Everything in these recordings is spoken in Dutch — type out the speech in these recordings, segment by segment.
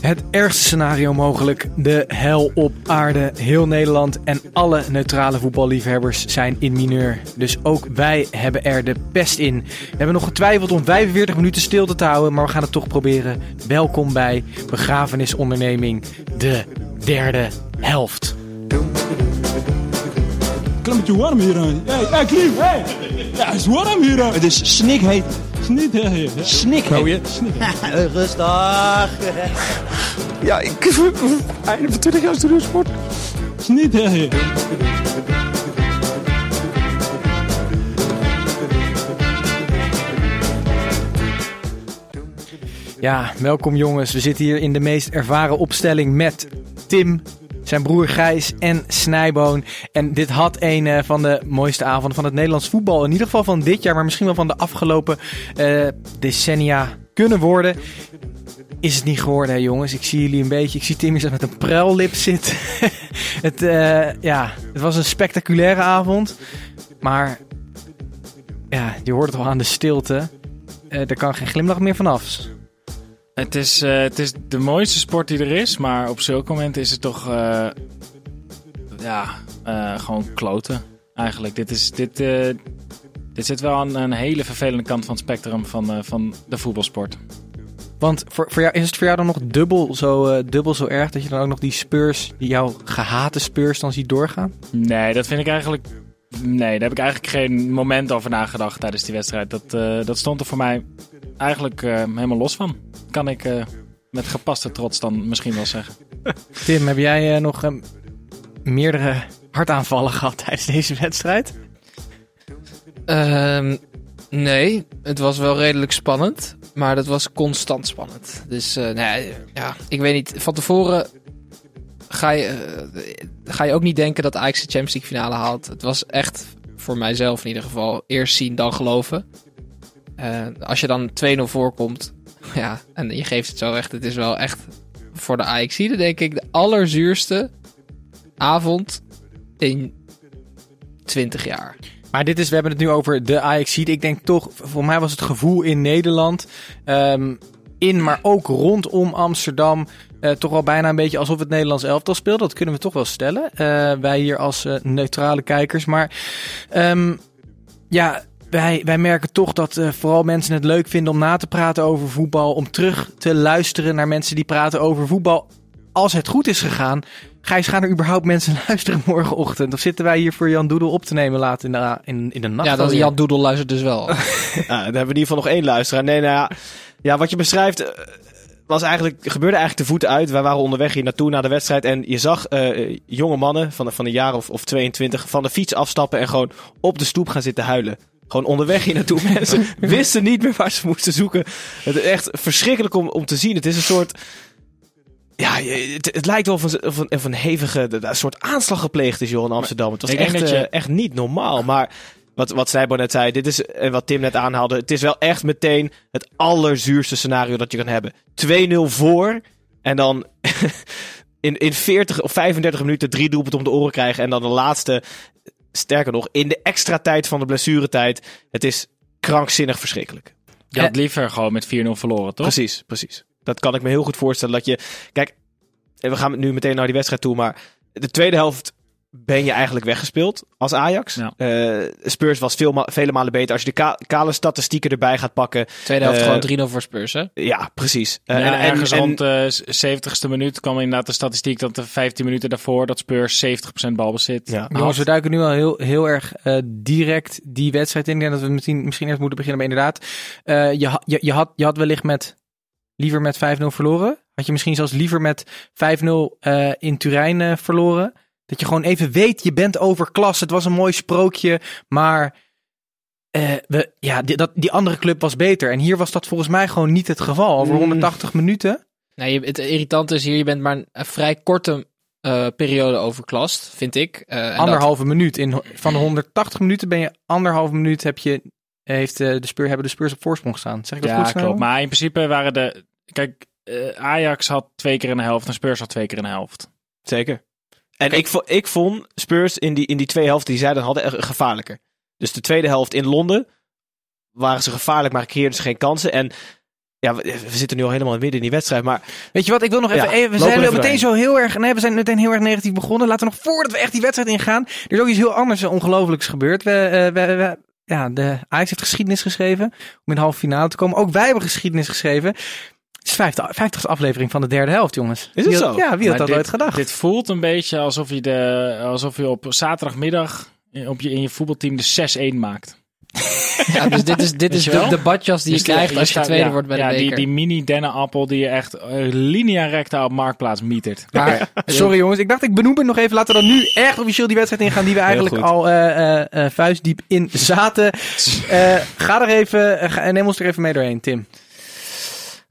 Het ergste scenario mogelijk. De hel op aarde. Heel Nederland en alle neutrale voetballiefhebbers zijn in mineur. Dus ook wij hebben er de pest in. We hebben nog getwijfeld om 45 minuten stilte te houden, maar we gaan het toch proberen. Welkom bij Begrafenisonderneming, de derde helft. Klimmetje warm hier aan. Hey, hey, Klim, hey. Ja, het is warm hier aan. Het is snikheet. Sniet, hè, hè. Snikheet. Rustig. Ja, ik... Einde van 20 jaar hè, hè. Ja, welkom jongens. We zitten hier in de meest ervaren opstelling met Tim, zijn broer Gijs en Snijboon. En dit had een eh, van de mooiste avonden van het Nederlands voetbal. In ieder geval van dit jaar, maar misschien wel van de afgelopen eh, decennia kunnen worden. Is het niet geworden, hè, jongens? Ik zie jullie een beetje. Ik zie Tim hier met een pruillip zitten. het, eh, ja, het was een spectaculaire avond. Maar ja, je hoort het al aan de stilte. Er kan geen glimlach meer vanaf. Het is, eh, het is de mooiste sport die er is, maar op zulke momenten is het toch eh, ja, eh, gewoon kloten. Eigenlijk. Dit, is, dit, dit zit wel aan een hele vervelende kant van het spectrum van, van de voetbalsport. Want voor, voor jou, is het voor jou dan nog dubbel zo, dubbel zo erg dat je dan ook nog die speurs, die jouw gehate speurs dan ziet doorgaan? Nee, dat vind ik eigenlijk. Nee, daar heb ik eigenlijk geen moment over nagedacht tijdens die wedstrijd. Dat, eh, dat stond er voor mij eigenlijk eh, helemaal los van. Kan ik eh, met gepaste trots dan misschien wel zeggen. Tim, heb jij nog meerdere hartaanvallen gehad tijdens deze wedstrijd? Ehm, nee, het was wel redelijk spannend. Maar dat was constant spannend. Dus eh, nee, ja, ik weet niet. Van tevoren ga je, eh, ga je ook niet denken dat Ajax de Champions League finale haalt. Het was echt, voor mijzelf in ieder geval, eerst zien dan geloven. Eh, als je dan 2-0 voorkomt, ja, en je geeft het zo echt. Het is wel echt voor de ajax denk ik de allerzuurste avond in 20 jaar. Maar dit is, we hebben het nu over de ajax Ik denk toch, voor mij was het gevoel in Nederland, ehm, in maar ook rondom Amsterdam, eh, toch wel bijna een beetje alsof het Nederlands elftal speelde. Dat kunnen we toch wel stellen. Eh, wij hier als eh, neutrale kijkers. Maar ehm, ja, wij, wij merken toch dat eh, vooral mensen het leuk vinden om na te praten over voetbal. Om terug te luisteren naar mensen die praten over voetbal. Als het goed is gegaan. Gijs, gaan er überhaupt mensen luisteren morgenochtend? Of zitten wij hier voor Jan Doedel op te nemen later in de, in, in de nacht? Ja, dat? Jan Doedel luistert dus wel. Ja, dan hebben we in ieder geval nog één luisteraar. Nee, nou ja, ja wat je beschrijft was eigenlijk, gebeurde eigenlijk de voeten uit. Wij waren onderweg hier naartoe na de wedstrijd. En je zag eh, jonge mannen van, van een jaar of, of 22 van de fiets afstappen en gewoon op de stoep gaan zitten huilen. Gewoon onderweg hier naartoe. Mensen wisten niet meer waar ze moesten zoeken. Het is echt verschrikkelijk om, om te zien. Het is een soort. Ja, het, het lijkt wel of een, of een, of een hevige een soort aanslag gepleegd is, joh, in Amsterdam. Het was echt, eh, echt niet normaal. Maar wat, wat Snijbo net zei, dit is, en wat Tim net aanhaalde, het is wel echt meteen het allerzuurste scenario dat je kan hebben. 2-0 voor en dan in, in 40 of 35 minuten drie doelpunten om de oren krijgen en dan de laatste, sterker nog, in de extra tijd van de blessuretijd. Het is krankzinnig verschrikkelijk. Je had liever gewoon met 4-0 verloren, toch? Precies, precies. Dat kan ik me heel goed voorstellen. Dat je, kijk, en we gaan nu meteen naar die wedstrijd toe, maar de tweede helft ben je eigenlijk weggespeeld als Ajax. Ja. Eh, Spurs was veel ma- vele malen beter. Als je de ka- kale statistieken erbij gaat pakken. Tweede helft Eh, gewoon 3-0 voor Spurs, hè? Ja, precies. Eh, Ja, en- ergens en- rond de 70ste minuut kwam inderdaad de statistiek dat de 15 minuten daarvoor dat Spurs 70% balbezit. Ja. Jongens, we duiken nu al heel, heel erg eh, direct die wedstrijd in. Ik denk dat we misschien, misschien eerst moeten beginnen. Maar inderdaad, eh, je, je, je, had, je had wellicht met, liever met 5-0 verloren. Had je misschien zelfs liever met 5-0 eh, in Turijn verloren. Dat je gewoon even weet, je bent overklas. Het was een mooi sprookje, maar eh, we, ja, die, dat, die andere club was beter. En hier was dat volgens mij gewoon niet het geval. Over Mm. 180 minuten. Nee, het irritante is hier, je bent maar een vrij korte eh, periode overklast, vind ik. Eh, dat- Anderhalve minuut. In, van de 180 minuten ben je anderhalve minuut heb je, heeft, de Spurs, hebben de Spurs op voorsprong gestaan. Zeg ik dat Ja, goed snel? klopt. Maar in principe waren de... Kijk, Ajax had twee keer in de helft en Spurs had twee keer in de helft. Zeker. En ik, vo- ik vond Spurs in die, in die twee helften die zij dan hadden echt gevaarlijker. Dus de tweede helft in Londen waren ze gevaarlijk, maar creëerden ze geen kansen. En ja, we, we zitten nu al helemaal midden in die wedstrijd. Maar Weet je wat, ik wil nog even... Ja, we zijn meteen zo heel erg... Nee, we zijn meteen heel erg negatief begonnen. Laten we nog, voordat we echt die wedstrijd ingaan... Er is ook iets heel anders en ongelooflijks gebeurd. We, eh, we, we- ja, de Ajax heeft geschiedenis geschreven om in de halve finale te komen. Ook wij hebben geschiedenis geschreven. Het is vijftigste aflevering van de derde helft, jongens. het Wie zo? Ja, wie had Maar dat dit- ooit gedacht? Dit voelt een beetje alsof je, de, alsof je op zaterdagmiddag op je, in je voetbalteam de 6-1 maakt. Ja, dus dit is, dit is de, wel? de badjas die je Dus krijgt als je tweede ja, wordt bij ja, de die, beker. die mini dennenappel die je echt eh, linea recta op Marktplaats mietert. Maar, sorry jongens, ik dacht ik benoem het nog even. Laten we dan nu echt officieel die wedstrijd ingaan die we eigenlijk al eh, eh, eh, vuistdiep in zaten. Eh, ga er even, ga- neem ons er even mee doorheen, Tim.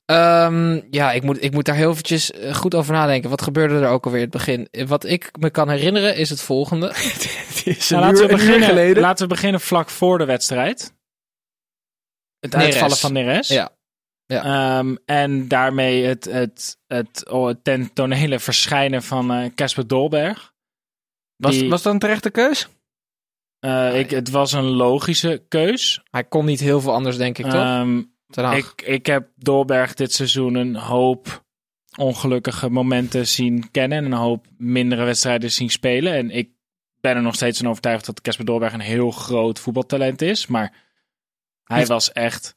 Ehm, ja, ik moet, ik moet daar heel eventjes eh, goed over nadenken. Wat gebeurde er ook alweer in het begin? Wat ik me kan herinneren is het volgende. Het is Nou, laten, uur, we beginnen, geleden. laten we beginnen vlak voor de wedstrijd. Het Neres. uitvallen van Neres. Ja. Ehm, en daarmee het, het, het, oh, het ten tonele verschijnen van eh, Casper Dolberg. was, die- was dat een terechte keus? Eh, ik, het was een logische keus. Hij kon niet heel veel anders, denk ik, toch? Ehm. Ik, ik heb Dolberg dit seizoen een hoop ongelukkige momenten zien kennen. En een hoop mindere wedstrijden zien spelen. En ik ben er nog steeds van overtuigd dat Casper Dolberg een heel groot voetbaltalent is. Maar hij was echt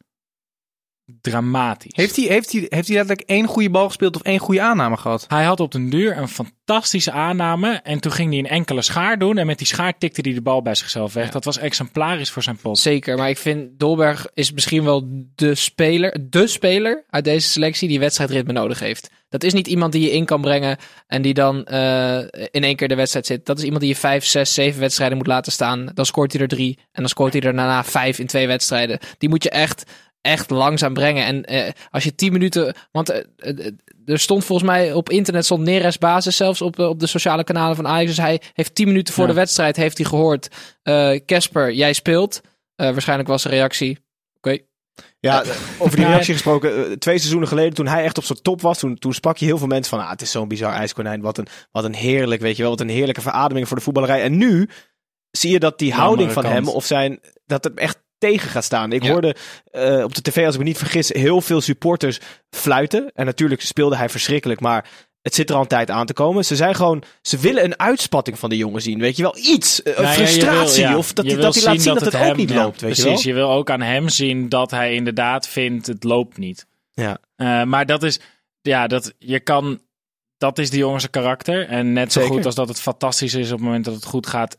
dramatisch. Heeft hij, heeft, hij, heeft hij letterlijk één goede bal gespeeld of één goede aanname gehad? Hij had op den duur een fantastische aanname. En toen ging hij een enkele schaar doen. En met die schaar tikte hij de bal bij zichzelf weg. Ja. Dat was exemplarisch voor zijn pot. Zeker, maar ik vind Dolberg is misschien wel de speler, de speler uit deze selectie die wedstrijdritme nodig heeft. Dat is niet iemand die je in kan brengen en die dan eh, in één keer de wedstrijd zit. Dat is iemand die je vijf, zes, zeven wedstrijden moet laten staan. Dan scoort hij er drie en dan scoort hij er daarna vijf in twee wedstrijden. Die moet je echt, echt langzaam brengen. En eh, als je tien minuten, want eh, eh, er stond volgens mij op internet stond Neres basis zelfs op, op de sociale kanalen van Ajax. Dus hij heeft tien minuten voor Ja. de wedstrijd heeft hij gehoord. eh, Casper, jij speelt. Waarschijnlijk was de reactie. Oké. ja, over die reactie gesproken. twee seizoenen geleden, toen hij echt op zijn top was, toen, toen sprak je heel veel mensen van, ah, het is zo'n bizar ijskonijn. Wat een, wat een heerlijk, weet je wel, wat een heerlijke verademing voor de voetballerij. En nu zie je dat die houding van hem, of zijn, dat het echt tegen gaat staan. Ik Ja. hoorde eh, op de tv, als ik me niet vergis, heel veel supporters fluiten. En natuurlijk speelde hij verschrikkelijk, maar het zit er al een tijd aan te komen. Ze zijn gewoon, ze willen een uitspatting van de jongen zien. Weet je wel, iets. eh, Nou ja, frustratie. wil- ja, of dat hij laat zien dat het, ook hem- niet loopt. Weet precies, je wel? je wil ook aan hem zien dat hij inderdaad vindt het loopt niet. Ja. Eh, maar dat is, ja, dat je kan, dat is de jongen zijn karakter. En net zo Zeker. goed als dat het fantastisch is op het moment dat het goed gaat,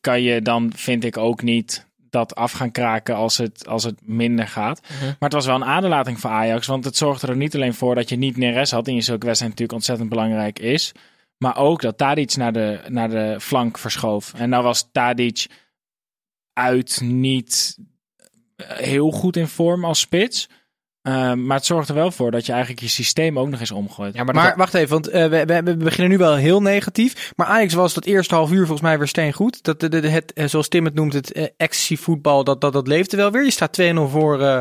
kan je dan, vind ik ook niet dat af gaan kraken als het, als het minder gaat. Mhm. Maar het was wel een aderlating voor Ajax, want het zorgde er niet alleen voor dat je niet Neres had, in je zulke wedstrijd natuurlijk ontzettend belangrijk is, maar ook dat Tadic naar de, naar de flank verschoof. En nou was Tadic uit niet heel goed in vorm als spits. Ehm, maar het zorgt er wel voor dat je eigenlijk je systeem ook nog eens omgooit. Ja, maar, Maar dat- wacht even, want eh, we, we, we beginnen nu wel heel negatief. Maar Ajax was dat eerste half uur volgens mij weer steen goed. Dat, de, de, het, eh, zoals Tim het noemt, het eh, actievoetbal, dat, dat, dat leefde wel weer. Je staat 2-0 voor eh,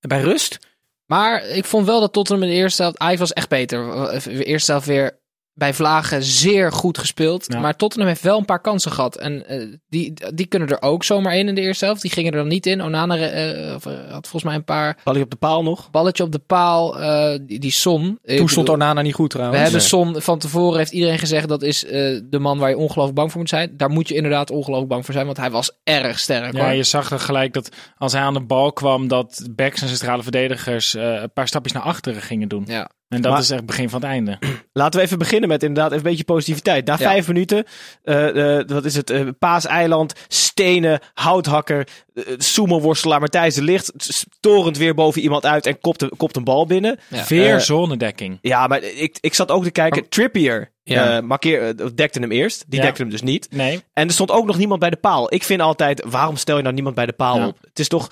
bij rust. maar ik vond wel dat Tottenham in de eerste helft... Ajax was echt beter. De eerste helft weer bij Vlagen zeer goed gespeeld. Ja. Maar Tottenham heeft wel een paar kansen gehad. En eh, die, die kunnen er ook zomaar één in de eerste helft. Die gingen er dan niet in. Onana eh, eh, had volgens mij een paar Bal op de paal nog. balletje op de paal. eh, die, die Son. Toen stond Onana niet goed We trouwens. hebben Nee. Son van tevoren, heeft iedereen gezegd, dat is eh, de man waar je ongelooflijk bang voor moet zijn. Daar moet je inderdaad ongelooflijk bang voor zijn, want hij was erg sterk. Ja, hoor. je zag er gelijk dat als hij aan de bal kwam, dat backs en centrale verdedigers eh, een paar stapjes naar achteren gingen doen. Ja. En dat Maar- is echt het begin van het einde. Laten we even beginnen met inderdaad even een beetje positiviteit. Na Ja. vijf minuten, eh, wat is het, eh, Paaseiland, stenen, houthakker, uh, sumo-worstelaar Matthijs de Licht, storend weer boven iemand uit en kopt, een- kopt een bal binnen. Ja. Eh, zonedekking. Ja, maar ik, ik zat ook te kijken. Trippier Ja. markeer, dekte hem eerst. Die Ja. dekte hem dus niet. Nee. En er stond ook nog niemand bij de paal. Ik vind altijd, waarom stel je nou niemand bij de paal op? Het is toch...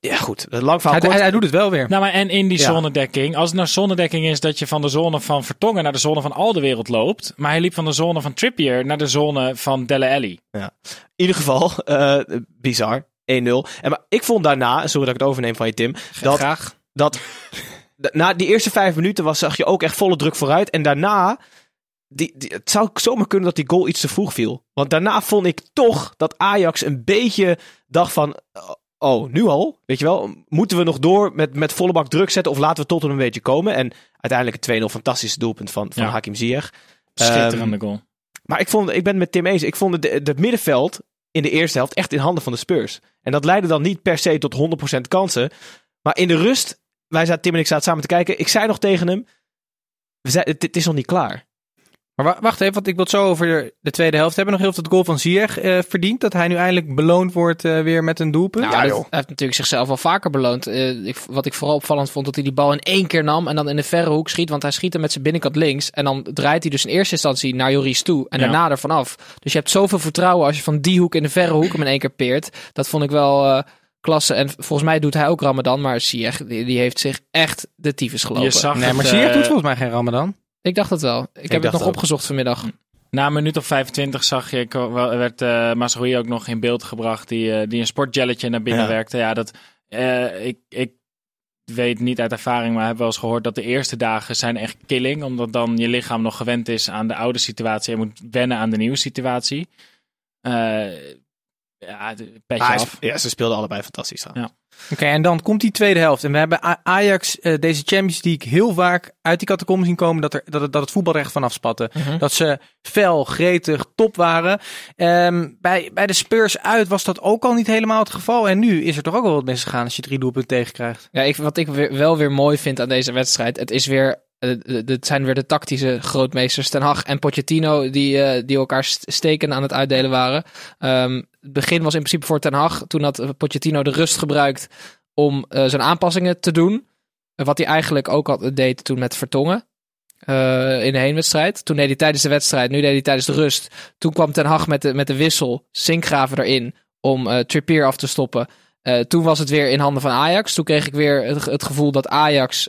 Ja goed, lang verhaal Hij, kort. hij, hij doet het wel weer. Nou, maar en in die Ja. zonnedekking, als het nou zonnedekking is dat je van de zone van Vertongen naar de zone van al de wereld loopt, maar hij liep van de zone van Trippier naar de zone van Delle Alli. In ieder geval, eh, bizar. 1-0. En maar ik vond daarna, sorry dat ik het overneem van je Tim, dat, Graag. dat na die eerste vijf minuten was, zag je ook echt volle druk vooruit. En daarna, die, die- het zou zomaar kunnen dat die goal iets te vroeg viel. Want daarna vond ik toch dat Ajax een beetje dacht van, oh, nu al? Weet je wel, moeten we nog door met, met volle bak druk zetten of laten we tot een beetje komen? En uiteindelijk een 2-0 fantastische doelpunt van, van Ja. Hakim Ziyech. Schitterende Ehm, goal. Maar ik, vond, ik ben met Tim eens. Ik vond het, het middenveld in de eerste helft echt in handen van de Spurs. En dat leidde dan niet per se tot 100% kansen. Maar in de rust, wij zaten, Tim en ik zaten samen te kijken. Ik zei nog tegen hem, we zei, het, het is nog niet klaar. Maar wa- wacht even, want ik wil het zo over de, de tweede helft hebben. Nog heel veel het goal van Ziyech eh verdiend. Dat hij nu eindelijk beloond wordt eh, weer met een doelpunt. Nou, dat- hij heeft natuurlijk zichzelf al vaker beloond. Eh, ik, wat ik vooral opvallend vond, dat hij die bal in één keer nam en dan in de verre hoek schiet. Want hij schiet hem met zijn binnenkant links. En dan draait hij dus in eerste instantie naar Joris toe en Ja. daarna ervan af. Dus je hebt zoveel vertrouwen als je van die hoek in de verre hoek hem in één keer peert. Dat vond ik wel eh, klasse. En volgens mij doet hij ook Ramadan, maar Ziyech, die, die heeft zich echt de tyfus gelopen. Je zag nee, maar Ziyech doet volgens mij geen Ramadan. Ik dacht het wel. Ik, heb het nog ook. opgezocht vanmiddag. Na een minuut of 25 zag je, ik, wel- werd eh Mazraoui ook nog in beeld gebracht, die, eh, die een sportjelletje naar binnen Ja. werkte. Ja, dat, eh, ik, ik weet niet uit ervaring, maar heb wel eens gehoord dat de eerste dagen zijn echt killing. Omdat dan je lichaam nog gewend is aan de oude situatie en moet wennen aan de nieuwe situatie. Eh, ja, petje af. ja, ze speelden allebei fantastisch. trouwens. Oké, en dan komt die tweede helft. En we hebben Ajax eh, deze Champions League heel vaak uit die catacomben zien komen dat, er, dat, het, dat het voetbal er echt vanaf spatte. Mhm. Dat ze fel, gretig, top waren. Ehm, bij, bij de Spurs uit was dat ook al niet helemaal het geval. En nu is er toch ook wel wat misgegaan als je drie doelpunten tegenkrijgt. Ja, ik, wat ik weer, wel weer mooi vind aan deze wedstrijd, het is weer, eh, het zijn weer de tactische grootmeesters Ten Hag en Pochettino die, eh, die elkaar st- steken aan het uitdelen waren. Ehm, het begin was in principe voor Ten Hag, toen had eh, Pochettino de rust gebruikt om zijn aanpassingen te doen. Wat hij eigenlijk ook al deed toen met Vertongen. in de heenwedstrijd. Toen deed hij tijdens de wedstrijd, nu deed hij tijdens de rust. Toen kwam Ten Hag met de, met de wissel, Sinkgraven erin, om Trippier af te stoppen. Toen was het weer in handen van Ajax. Toen kreeg ik weer het, het gevoel dat Ajax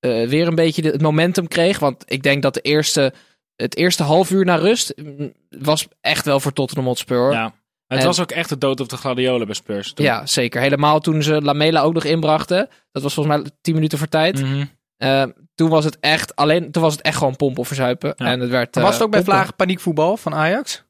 eh, weer een beetje de- het momentum kreeg. Want ik denk dat de eerste, het eerste half uur na rust mm, was echt wel voor Tottenham Hotspur. Ja. Het En- was ook echt de dood op de gladiolen bij Spurs. toen. Ja, zeker. Helemaal toen ze Lamela ook nog inbrachten. Dat was volgens mij 10 minuten voor tijd. Mhm. Eh, toen was het echt alleen, toen was het echt gewoon pompen of verzuipen. Ja. En het werd. Maar was het eh, ook bij. Vlagen paniekvoetbal van Ajax?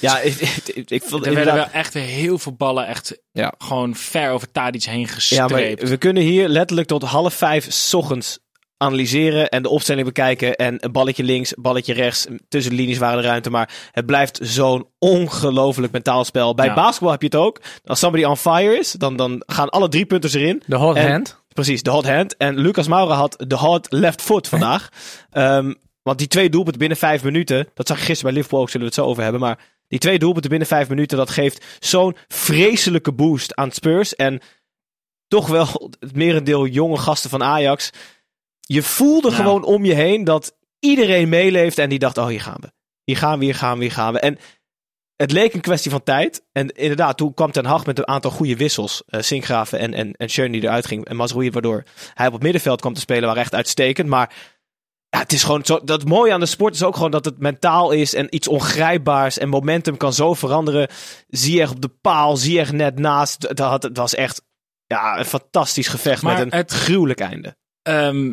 Ja, ik, ik, ik vond Er werden wel echt heel veel ballen echt Ja. gewoon ver over Tadic heen Ja, gestreept. maar we kunnen hier letterlijk tot half vijf 's ochtends analyseren en de opstelling bekijken. En een balletje links, balletje rechts. Tussen de linies waren de ruimte. Maar het blijft zo'n ongelooflijk mentaal spel. Bij Ja. basketbal heb je het ook. Als somebody on fire is, dan, dan gaan alle drie punten erin. De hot En- hand. Precies, de hot hand. En Lucas Moura had de hot left foot vandaag. Ehm, want die twee doelpunten binnen vijf minuten, dat zag je gisteren bij Liverpool ook, zullen we het zo over hebben. Maar die twee doelpunten binnen vijf minuten, dat geeft zo'n vreselijke boost aan Spurs. En toch wel het merendeel jonge gasten van Ajax. Je voelde gewoon om je heen dat iedereen meeleeft en die dacht, oh hier gaan we. Hier gaan we, hier gaan we, hier gaan we. En het leek een kwestie van tijd. En inderdaad, toen kwam Ten Hag met een aantal goede wissels. eh Sinkgraven en, en, en Schön die eruit ging. En Mazraoui, waardoor hij op het middenveld kwam te spelen, waren echt uitstekend. Maar ja, het is gewoon zo, dat mooie aan de sport is ook gewoon dat het mentaal is en iets ongrijpbaars. En momentum kan zo veranderen. Ziyech op de paal, Ziyech net naast. Had, het was echt ja, een fantastisch gevecht Maar met een het- gruwelijk einde. Ehm,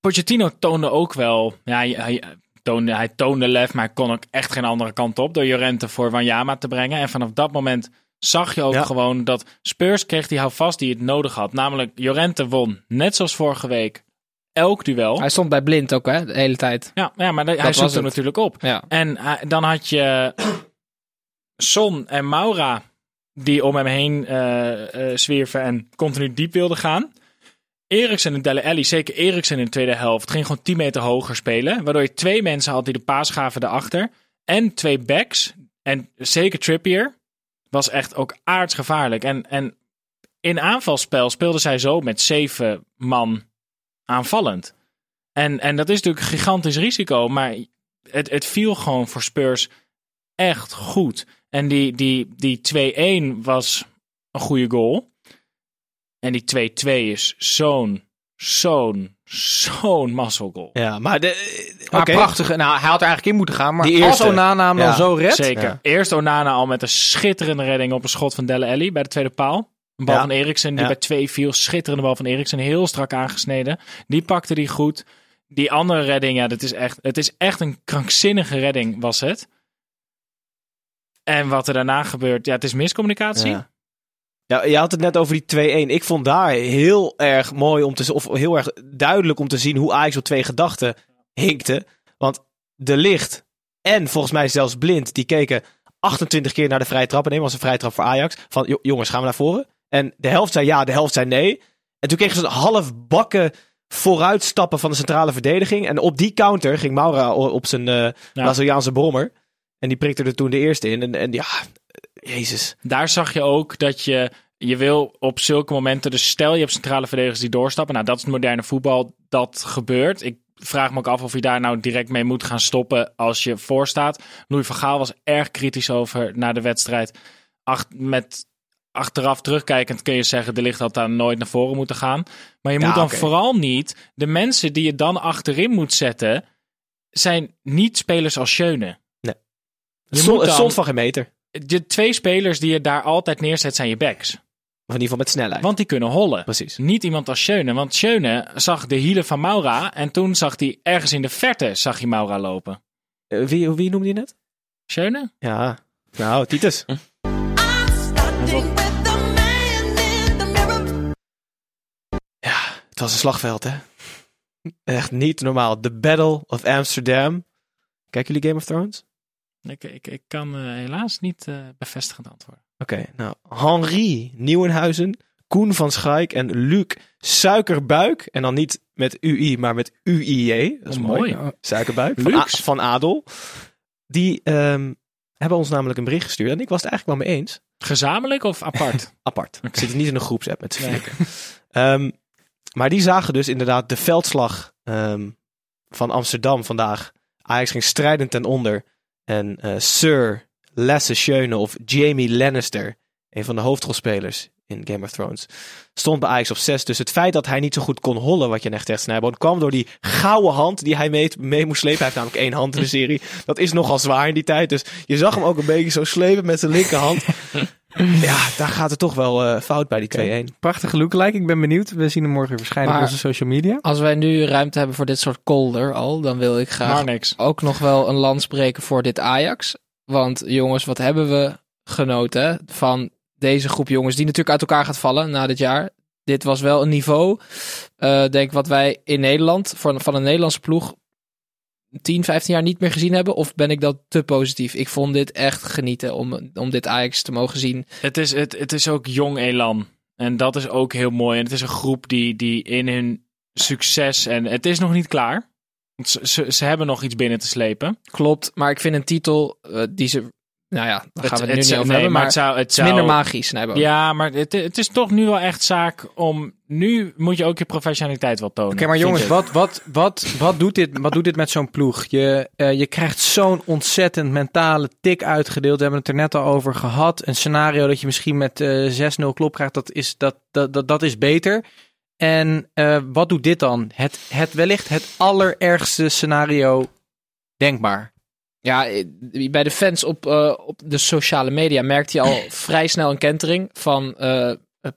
Pochettino toonde ook wel. Ja, hij, hij toonde, hij toonde lef, maar hij kon ook echt geen andere kant op. Door Jorente voor Wanyama te brengen. En vanaf dat moment zag je ook Ja. gewoon dat Spurs kreeg die houvast die het nodig had. Namelijk, Jorente won, net zoals vorige week, elk duel. Hij stond bij blind ook, hè, de hele tijd. Ja, ja maar hij hem het. natuurlijk op. Ja. En eh, dan had je Son en Maura die om hem heen eh zwierven en continu diep wilden gaan. Eriksen en Dele Alli, zeker Eriksen in de tweede helft, ging gewoon 10 meter hoger spelen. Waardoor je twee mensen had die de paas gaven daarachter. En twee backs. En zeker Trippier was echt ook aardsgevaarlijk. En, en in aanvalspel speelden zij zo met zeven man aanvallend. En, en dat is natuurlijk een gigantisch risico. Maar het, het viel gewoon voor Spurs echt goed. En die, die, die 2-1 was een goede goal. En die 2-2 is zo'n, zo'n, zo'n muscle Ja, maar de, Maar oké. prachtig. Nou, hij had er eigenlijk in moeten gaan. Maar Die als eerste. Onana hem dan zo redt. Zeker. Ja. Eerst Onana al met een schitterende redding op een schot van Delle Alli bij de tweede paal. Een bal Ja. van Eriksen die Ja. bij twee viel. Schitterende bal van Eriksen. Heel strak aangesneden. Die pakte die goed. Die andere redding, ja, dat is echt, het is echt een krankzinnige redding was het. En wat er daarna gebeurt, ja, het is miscommunicatie. Ja. Ja, je had het net over die 2-1. Ik vond daar heel erg mooi om te of heel erg duidelijk om te zien hoe Ajax op twee gedachten hinkte. Want de licht en volgens mij zelfs blind, die keken 28 keer naar de vrije trap. En één was een vrije trap voor Ajax. Van "Jo- jongens, gaan we naar voren? En de helft zei ja, de helft zei nee. En toen kregen ze een half bakken vooruitstappen van de centrale verdediging. En op die counter ging Maura op zijn eh Braziliaanse brommer. En die prikte er toen de eerste in. En, en ja, jezus. Daar zag je ook dat je, je wil op zulke momenten, dus stel je hebt centrale verdedigers die doorstappen. Nou, dat is het moderne voetbal, dat gebeurt. Ik vraag me ook af of je daar nou direct mee moet gaan stoppen als je voorstaat. Louis van Gaal was erg kritisch over na de wedstrijd. Acht, met achteraf terugkijkend kun je zeggen, de licht had daar nooit naar voren moeten gaan. Maar je Ja, moet dan vooral niet, de mensen die je dan achterin moet zetten, zijn niet spelers als Schöne. Het Je stond, moet het dan- stond van geen meter. De twee spelers die je daar altijd neerzet zijn je backs. Of in ieder geval met snelheid. Want die kunnen hollen. Precies. Niet iemand als Schöne. Want Schöne zag de hielen van Maura. En toen zag hij ergens in de verte zag hij Maura lopen. Eh, wie, wie noemde je net? Schöne? Ja, nou, Titus. Het was een slagveld, hè? Echt niet normaal. The Battle of Amsterdam. Kijken jullie Game of Thrones? Ik, ik, ik kan eh, helaas niet eh, bevestigend antwoorden. Oké, nou. Henri Nieuwenhuizen, Koen van Schaik en Luc Suikerbuik. En dan niet met UI, maar met UIJ. Dat is Oh, mooi. Suikerbuik. Van, van Adel. Die ehm, hebben ons namelijk een bericht gestuurd. En ik was het eigenlijk wel mee eens. Gezamenlijk of apart? apart. Ik zit niet in een groepsapp met z'n Nee. Maar die zagen dus inderdaad de veldslag ehm, van Amsterdam vandaag. Ajax ging strijdend ten onder. En eh, Sir Lasse Schöne of Jamie Lannister, een van de hoofdrolspelers in Game of Thrones, stond bij Ajax op 6. Dus het feit dat hij niet zo goed kon hollen, wat je net zegt, Snijboon, kwam door die gouden hand die hij mee, mee moest slepen. Hij heeft namelijk één hand in de serie. Dat is nogal zwaar in die tijd. Dus je zag hem ook een beetje zo slepen met zijn linkerhand. Ja, daar gaat het toch wel eh, fout bij die 2-1. Prachtige lookalike. Ik ben benieuwd. We zien hem morgen weer verschijnen Maar- op onze social media. Als wij nu ruimte hebben voor dit soort kolder al, dan wil ik graag ook nog wel een lans breken voor dit Ajax. Want jongens, wat hebben we genoten van deze groep jongens die natuurlijk uit elkaar gaat vallen na dit jaar. Dit was wel een niveau, eh, denk wat wij in Nederland, voor, van een Nederlandse ploeg, 10, 15 jaar niet meer gezien hebben. Of ben ik dat te positief? Ik vond dit echt genieten om, om dit Ajax te mogen zien. Het is, het, het is ook jong elan. En dat is ook heel mooi. En het is een groep die, die in hun succes... En het is nog niet klaar. Want Ze, ze, ze hebben nog iets binnen te slepen. Klopt, maar ik vind een titel eh, die ze... Nou ja, daar gaan we het, nu niet over nee, hebben, maar het zou, het het is zou, minder magisch. Nee, Bo. Ja, maar het, het is toch nu wel echt zaak om... Nu moet je ook je professionaliteit wel tonen. Oké, maar jongens, wat, wat, wat, wat, doet dit, wat doet dit met zo'n ploeg? Je, eh, je krijgt zo'n ontzettend mentale tik uitgedeeld. We hebben het er net al over gehad. Een scenario dat je misschien met eh 6-0 klop krijgt, dat is, dat, dat, dat, dat is beter. En eh, wat doet dit dan? Het, het wellicht het allerergste scenario denkbaar. Ja, bij de fans op, eh, op de sociale media merkte je al vrij snel een kentering van eh,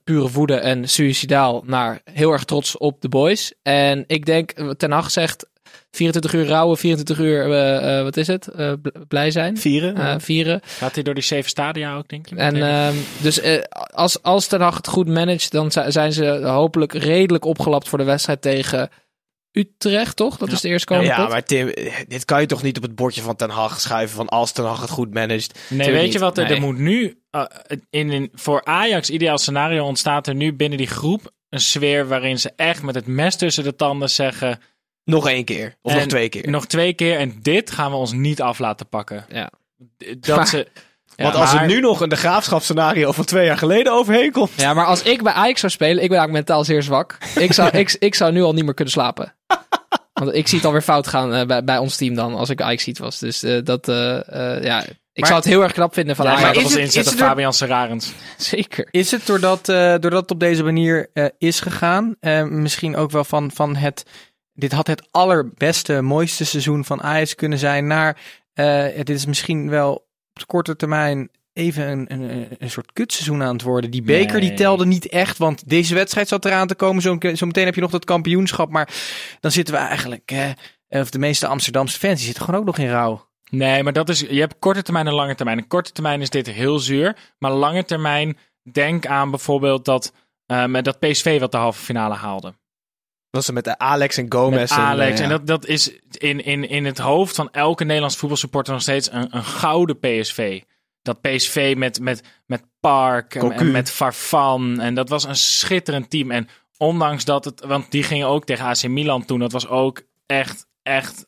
pure woede en suicidaal naar heel erg trots op de boys. En ik denk, eh, Ten Hag zegt 24 uur rouwen, 24 uur, eh, eh, wat is het? Eh, bl- blij zijn, Vieren. eh, vieren. Gaat hij door die zeven stadia ook, denk je? En ehm, dus eh, als, als Ten Hag het goed managt, dan zi- zijn ze hopelijk redelijk opgelapt voor de wedstrijd tegen Utrecht, toch? Dat is de eerstkomende Ja, pot. maar Tim, dit kan je toch niet op het bordje van Ten Hag schuiven van als Ten Hag het goed managt. Nee, weet niet. je wat? Er, Nee. er moet nu, uh, in, in, voor Ajax, ideaal scenario, ontstaat er nu binnen die groep een sfeer waarin ze echt met het mes tussen de tanden zeggen, Nog één keer. Of En nog twee keer. nog twee keer en dit gaan we ons niet af laten pakken. Ja. Dat Maar- ze, Want als maar- er nu nog een de graafschapsscenario van twee jaar geleden overheen komt. Ja, maar als ik bij Ajax zou spelen, ik ben eigenlijk mentaal zeer zwak. Ik zou, ik, ik zou nu al niet meer kunnen slapen. Want ik zie het alweer fout gaan eh, bij, bij ons team dan, als ik Ajax ziet was. Dus eh, dat, eh, ja, ik Maar- zou het heel erg knap vinden van ja, Ajax. maar is dat was het- inzetten is het er- Fabian Serarens. Zeker. Is het doordat, eh, doordat het op deze manier is gegaan, eh, misschien ook wel van, van het, dit had het allerbeste, mooiste seizoen van Ajax kunnen zijn, naar, eh, dit is misschien wel op de korte termijn even een, een, een soort kutseizoen aan het worden. Die beker die telde niet echt, want deze wedstrijd zat eraan te komen. Zo, zo meteen heb je nog dat kampioenschap, maar dan zitten we eigenlijk, eh, of de meeste Amsterdamse fans, die zitten gewoon ook nog in rouw. Nee, maar dat is, je hebt korte termijn en lange termijn. In korte termijn is dit heel zuur. Maar lange termijn, denk aan bijvoorbeeld dat, eh, dat PSV wat de halve finale haalde. Dat ze met de Alex en Gomez. Met Alex. ja. En dat, dat is in, in, in het hoofd van elke Nederlands voetbalsupporter nog steeds een, een gouden PSV. Dat PSV met, met, met Park en, met Farfan. En dat was een schitterend team. En ondanks dat het... Want die gingen ook tegen AC Milan toen. Dat was ook echt, echt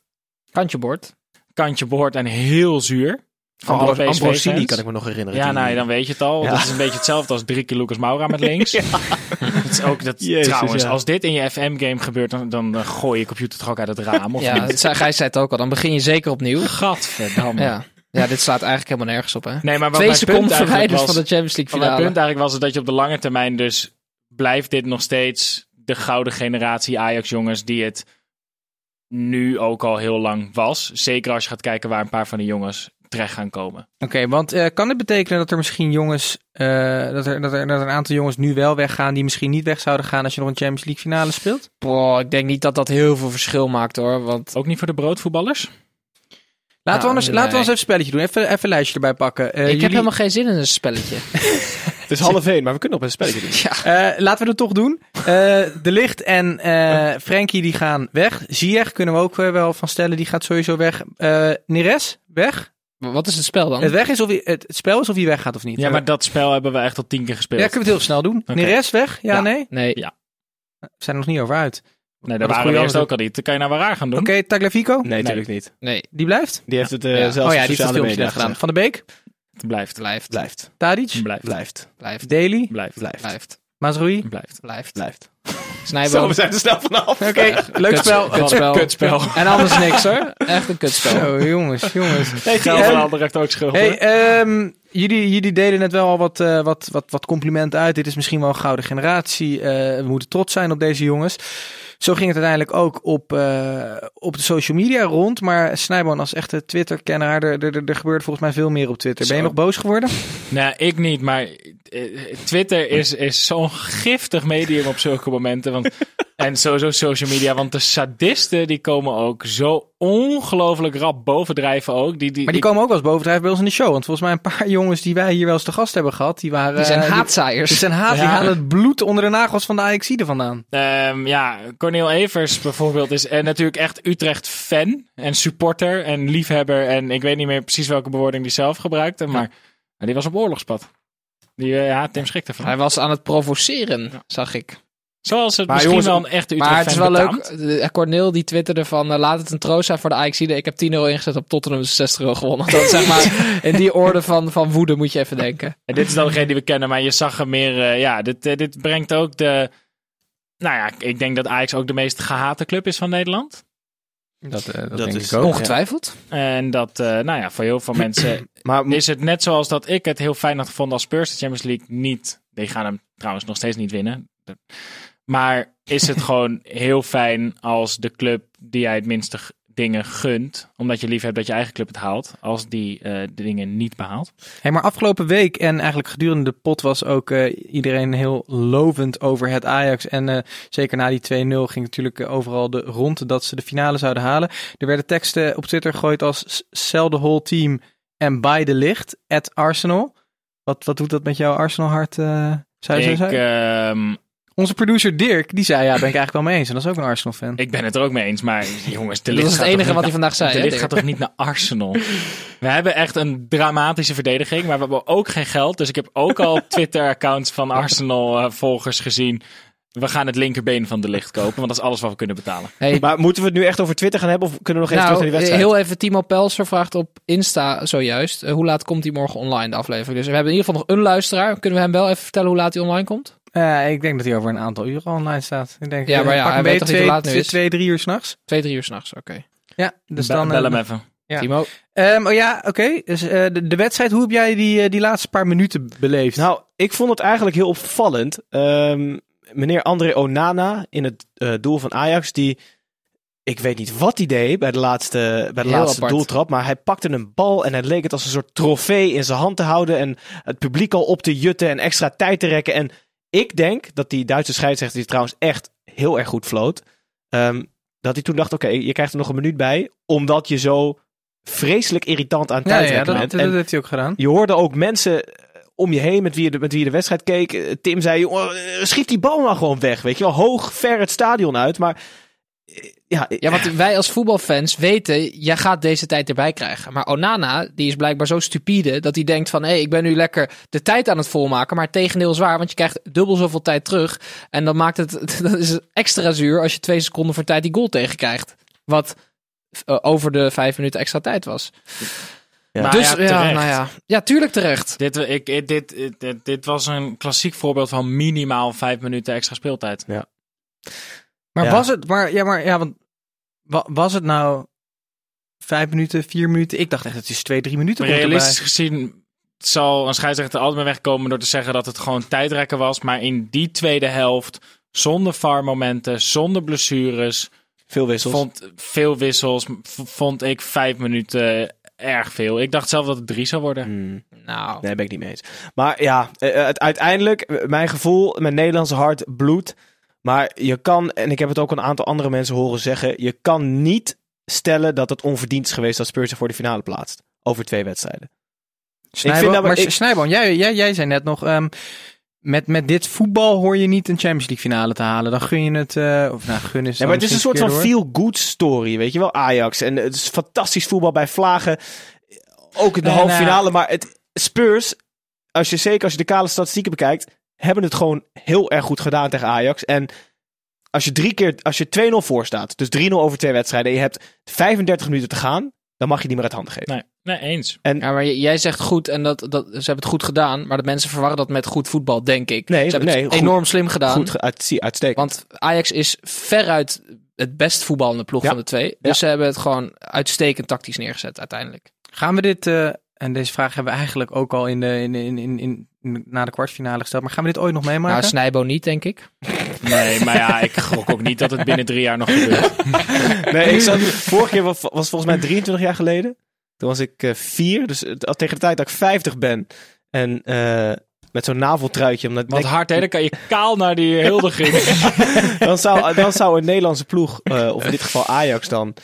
Kantje bord. kantje boord en heel zuur. Van alle Ambro- Ambrosini PSV-fans. kan ik me nog herinneren. Ja, nou, dan weet je het al. Ja. Dat is een beetje hetzelfde als drie keer Lucas Moura met links. Dat is ook dat, Jezus, trouwens, ja. als dit in je FM-game gebeurt, dan, dan gooi je computer toch ook uit het raam. Of Ja, niet? het zei- Gijs zei het ook al. Dan begin je zeker opnieuw. Gadverdamme. Ja. ja, dit slaat eigenlijk helemaal nergens op, hè? Nee, maar Twee seconden punt eigenlijk verwijderd was, van de Champions League wat mijn finale. punt eigenlijk was dat je op de lange termijn dus blijft dit nog steeds de gouden generatie Ajax-jongens die het nu ook al heel lang was. Zeker als je gaat kijken waar een paar van de jongens terecht gaan komen. Oké, want eh, kan dit betekenen dat er misschien jongens, eh, dat, er, dat, er, dat er een aantal jongens nu wel weggaan die misschien niet weg zouden gaan als je nog een Champions League finale speelt? Boah, ik denk niet dat dat heel veel verschil maakt, hoor. Want Ook niet voor de broodvoetballers? Laten, we, Nou, anders, laten we nee. ons even een spelletje doen. Even, even een lijstje erbij pakken. Eh, ik heb helemaal geen zin in een spelletje. Het is half één, maar we kunnen nog een spelletje doen. Eh, laten we het toch doen. Eh, de Licht en eh Frankie die gaan weg. Ziyech kunnen we ook wel van stellen, die gaat sowieso weg. Eh Neres, weg. Wat is het spel dan? Het, weg is of hij, het, het spel is of hij weggaat of niet. Ja, maar dat spel hebben we echt al tien keer gespeeld. Ja, kunnen we het heel snel doen. Oké. Neres weg? Ja, Ja. nee? Nee. Ja. We zijn er nog niet over uit. nee, dat is waren we eerst ook al niet. Dan kan je nou waar aan gaan doen. Oké, Tagliafico? Nee, natuurlijk niet. Nee. Die blijft? Die heeft het eh Ja. zelfs oh ja, op die heeft het net gedaan. Van de Beek? Het blijft. Blijft. Blijft. Tadic? Blijft. Blijft. Blijft. Blijft. Blijft. Blijft. Mazrui? Blijft. Blijft. Blijft. Zo, Snijboom. we zijn er snel vanaf. Oké, leuk spel. Kutspel. Kutspel. En anders niks hoor. Echt een kutspel. Zo, jongens, jongens. Nee, Geld van Albrecht ook schuld. Hey, ehm, jullie, jullie deden net wel al wat, eh, wat, wat, wat complimenten uit. Dit is misschien wel een gouden generatie. Eh, we moeten trots zijn op deze jongens. Zo ging het uiteindelijk ook op, eh, op de social media rond. Maar Snijboon als echte Twitter-kenner, er, er, er, er gebeurde volgens mij veel meer op Twitter. Ben je nog boos geworden? Nou, ik niet, maar eh, Twitter is, is zo'n giftig medium op zulke momenten. Want, en sowieso social media, want de sadisten die komen ook zo ongelooflijk rap bovendrijven ook. Die, die, Maar die komen ook wel eens bovendrijven bij ons in de show. Want volgens mij een paar jongens die wij hier wel eens te gast hebben gehad, die waren... Die zijn eh, die- haatzaaiers. Die zijn haat, die halen het bloed onder de nagels van de Ajaxide vandaan. Ehm, ja, Cornel Evers bijvoorbeeld is eh, natuurlijk echt Utrecht-fan en supporter en liefhebber. En ik weet niet meer precies welke bewoording die zelf gebruikte, maar maar die was op oorlogspad. Die, eh, ja, Tim schrikt ervan. Hij was aan het provoceren, zag ik. Zoals het Maar misschien jongens, wel een echte Utrecht-fan Maar het is wel betaamt. leuk. De- Cornel die twitterde van eh, laat het een troost zijn voor de Ajaxide. Ik heb 10 euro ingezet op Tottenham 60 euro gewonnen. Dat zeg maar in die orde van, van woede moet je even denken. En dit is dan degene die we kennen, maar je zag er meer. eh, ja, dit, eh, dit brengt ook de. Nou ja, ik denk dat Ajax ook de meest gehate club is van Nederland. Dat, eh, dat, Dat denk is ik ook. Ongetwijfeld. En dat, eh, nou ja, voor heel veel mensen Maar is het net zoals dat ik het heel fijn had gevonden als Spurs de Champions League niet. Die gaan hem trouwens nog steeds niet winnen. Maar is het gewoon heel fijn als de club die jij het minste dingen gunt, omdat je lief hebt dat je eigen club het haalt, als die eh, de dingen niet behaalt. Hey, maar afgelopen week en eigenlijk gedurende de pot was ook eh, iedereen heel lovend over het Ajax. En eh, zeker na die 2-0 ging natuurlijk overal de rond dat ze de finale zouden halen. Er werden teksten op Twitter gegooid als sell the whole team en buy the licht at Arsenal. Wat, wat doet dat met jouw Arsenal hart? zou Ik, Onze producer Dirk, die zei ja, ben ik eigenlijk wel mee eens. En dat is ook een Arsenal-fan. Ik ben het er ook mee eens, maar jongens, de Dat licht is het enige wat hij vandaag zei. De licht gaat toch niet naar Arsenal? We hebben echt een dramatische verdediging, maar we hebben ook geen geld. Dus ik heb ook al Twitter-accounts van Arsenal-volgers gezien. We gaan het linkerbeen van de licht kopen, want dat is alles wat we kunnen betalen. Hey, Maar moeten we het nu echt over Twitter gaan hebben of kunnen we nog even terug nou, naar die wedstrijd? heel even, Timo Pelser vraagt op Insta zojuist, eh, hoe laat komt hij morgen online, de aflevering? Dus we hebben in ieder geval nog een luisteraar. Kunnen we hem wel even vertellen hoe laat hij online komt? Eh, ik denk dat hij over een aantal uren online staat. Ik denk, Ja, eh, maar ja, pak hij een weet hoe twee, laat het nu is? twee, drie uur s'nachts. Twee, drie uur s'nachts, oké. Ja, dus Be- dan... bel eh, hem even. Ja. Timo? Ehm, oh ja, oké. Dus eh, de, de wedstrijd, hoe heb jij die, eh, die laatste paar minuten beleefd? Nou, ik vond het eigenlijk heel opvallend. Ehm, meneer André Onana in het eh, doel van Ajax, die... Ik weet niet wat hij deed bij de laatste, bij de Heel laatste apart. doeltrap. Maar hij pakte een bal en het leek het als een soort trofee in zijn hand te houden. En het publiek al op te jutten en extra tijd te rekken. En ik denk dat die Duitse scheidsrechter, die trouwens echt heel erg goed floot. ehm, dat hij toen dacht, oké, je krijgt er nog een minuut bij. Omdat je zo vreselijk irritant aan het ja, dat, bent. dat, heeft hij ook gedaan. je hoorde ook mensen eh, om je heen met wie je de, met wie je de wedstrijd keek. Eh, Tim zei, eh, schiet die bal nou gewoon weg. Weet je wel, hoog, ver het stadion uit. Maar ja, Ja, want wij als voetbalfans weten, jij gaat deze tijd erbij krijgen. Maar Onana, die is blijkbaar zo stupide dat hij denkt van... hé, hey, ik ben nu lekker de tijd aan het volmaken. Maar het tegendeel is waar, want je krijgt dubbel zoveel tijd terug. En dan maakt het, dat is extra zuur als je twee seconden voor tijd die goal tegenkrijgt. Wat eh, over de vijf minuten extra tijd was. Ja. Dus ja, ja, nou ja, ja, tuurlijk terecht. Dit, ik, ik- dit, dit, dit was een klassiek voorbeeld van minimaal vijf minuten extra speeltijd. Maar Ja. was het, maar ja, maar ja, want wa- was het nou vijf minuten, vier minuten? Ik dacht echt, het is twee, drie minuten. komt Realistisch erbij. gezien zal een scheidsrechter altijd mee wegkomen door te zeggen dat het gewoon tijdrekken was. Maar in die tweede helft, zonder VAR-momenten, zonder blessures, veel wissels. vond veel wissels, vond ik vijf minuten erg veel. Ik dacht zelf dat het drie zou worden. Hmm, Nou, nee, ben ik niet mee eens. Maar ja, eh, het, uiteindelijk, eh, mijn gevoel, mijn Nederlandse hart bloedt. Maar je kan, en ik heb het ook een aantal andere mensen horen zeggen, je kan niet stellen dat het onverdiend is geweest dat Spurs zich voor de finale plaatst. Over twee wedstrijden. Snijboom, vind dat we- maar ik- Snijboom, jij, jij, jij zei net nog, ehm, met, met dit voetbal hoor je niet een Champions League finale te halen. Dan gun je het, eh, of nou, gun is Ja, maar het is een soort van feel-good story, weet je wel, Ajax. En het is fantastisch voetbal bij Vlagen. Ook in de halve eh, finale. Maar het, Spurs, als je, zeker als je de kale statistieken bekijkt, hebben het gewoon heel erg goed gedaan tegen Ajax. En als je drie keer, als je 2-0 voor staat, dus 3-0 over twee wedstrijden, en je hebt 35 minuten te gaan, dan mag je niet meer uit handen geven. Nee, nee eens. Ja, maar jij zegt goed en dat, dat, ze hebben het goed gedaan. Maar de mensen verwarren dat met goed voetbal, denk ik. Nee, ze hebben nee, het goed. enorm slim gedaan. Goed, uit, uitstekend. Want Ajax is veruit het best voetballende ploeg Ja. van de twee. Dus Ja. ze hebben het gewoon uitstekend tactisch neergezet uiteindelijk. Gaan we dit, eh, en deze vraag hebben we eigenlijk ook al in de, in, in, in, in, na de kwartfinale gesteld, maar gaan we dit ooit nog meemaken? Nou, Snijbo niet, denk ik. Nee, maar ja, ik gok ook niet dat het binnen drie jaar nog gebeurt. Nee, ik zat, vorige keer was, was volgens mij 23 jaar geleden. Toen was ik eh, vier, dus tegen de tijd dat ik 50 ben. En eh, met zo'n naveltruitje. Omdat Wat hard, hè? Dan kan je kaal naar die huldiging. dan, zou, dan zou een Nederlandse ploeg, eh, of in dit geval Ajax dan,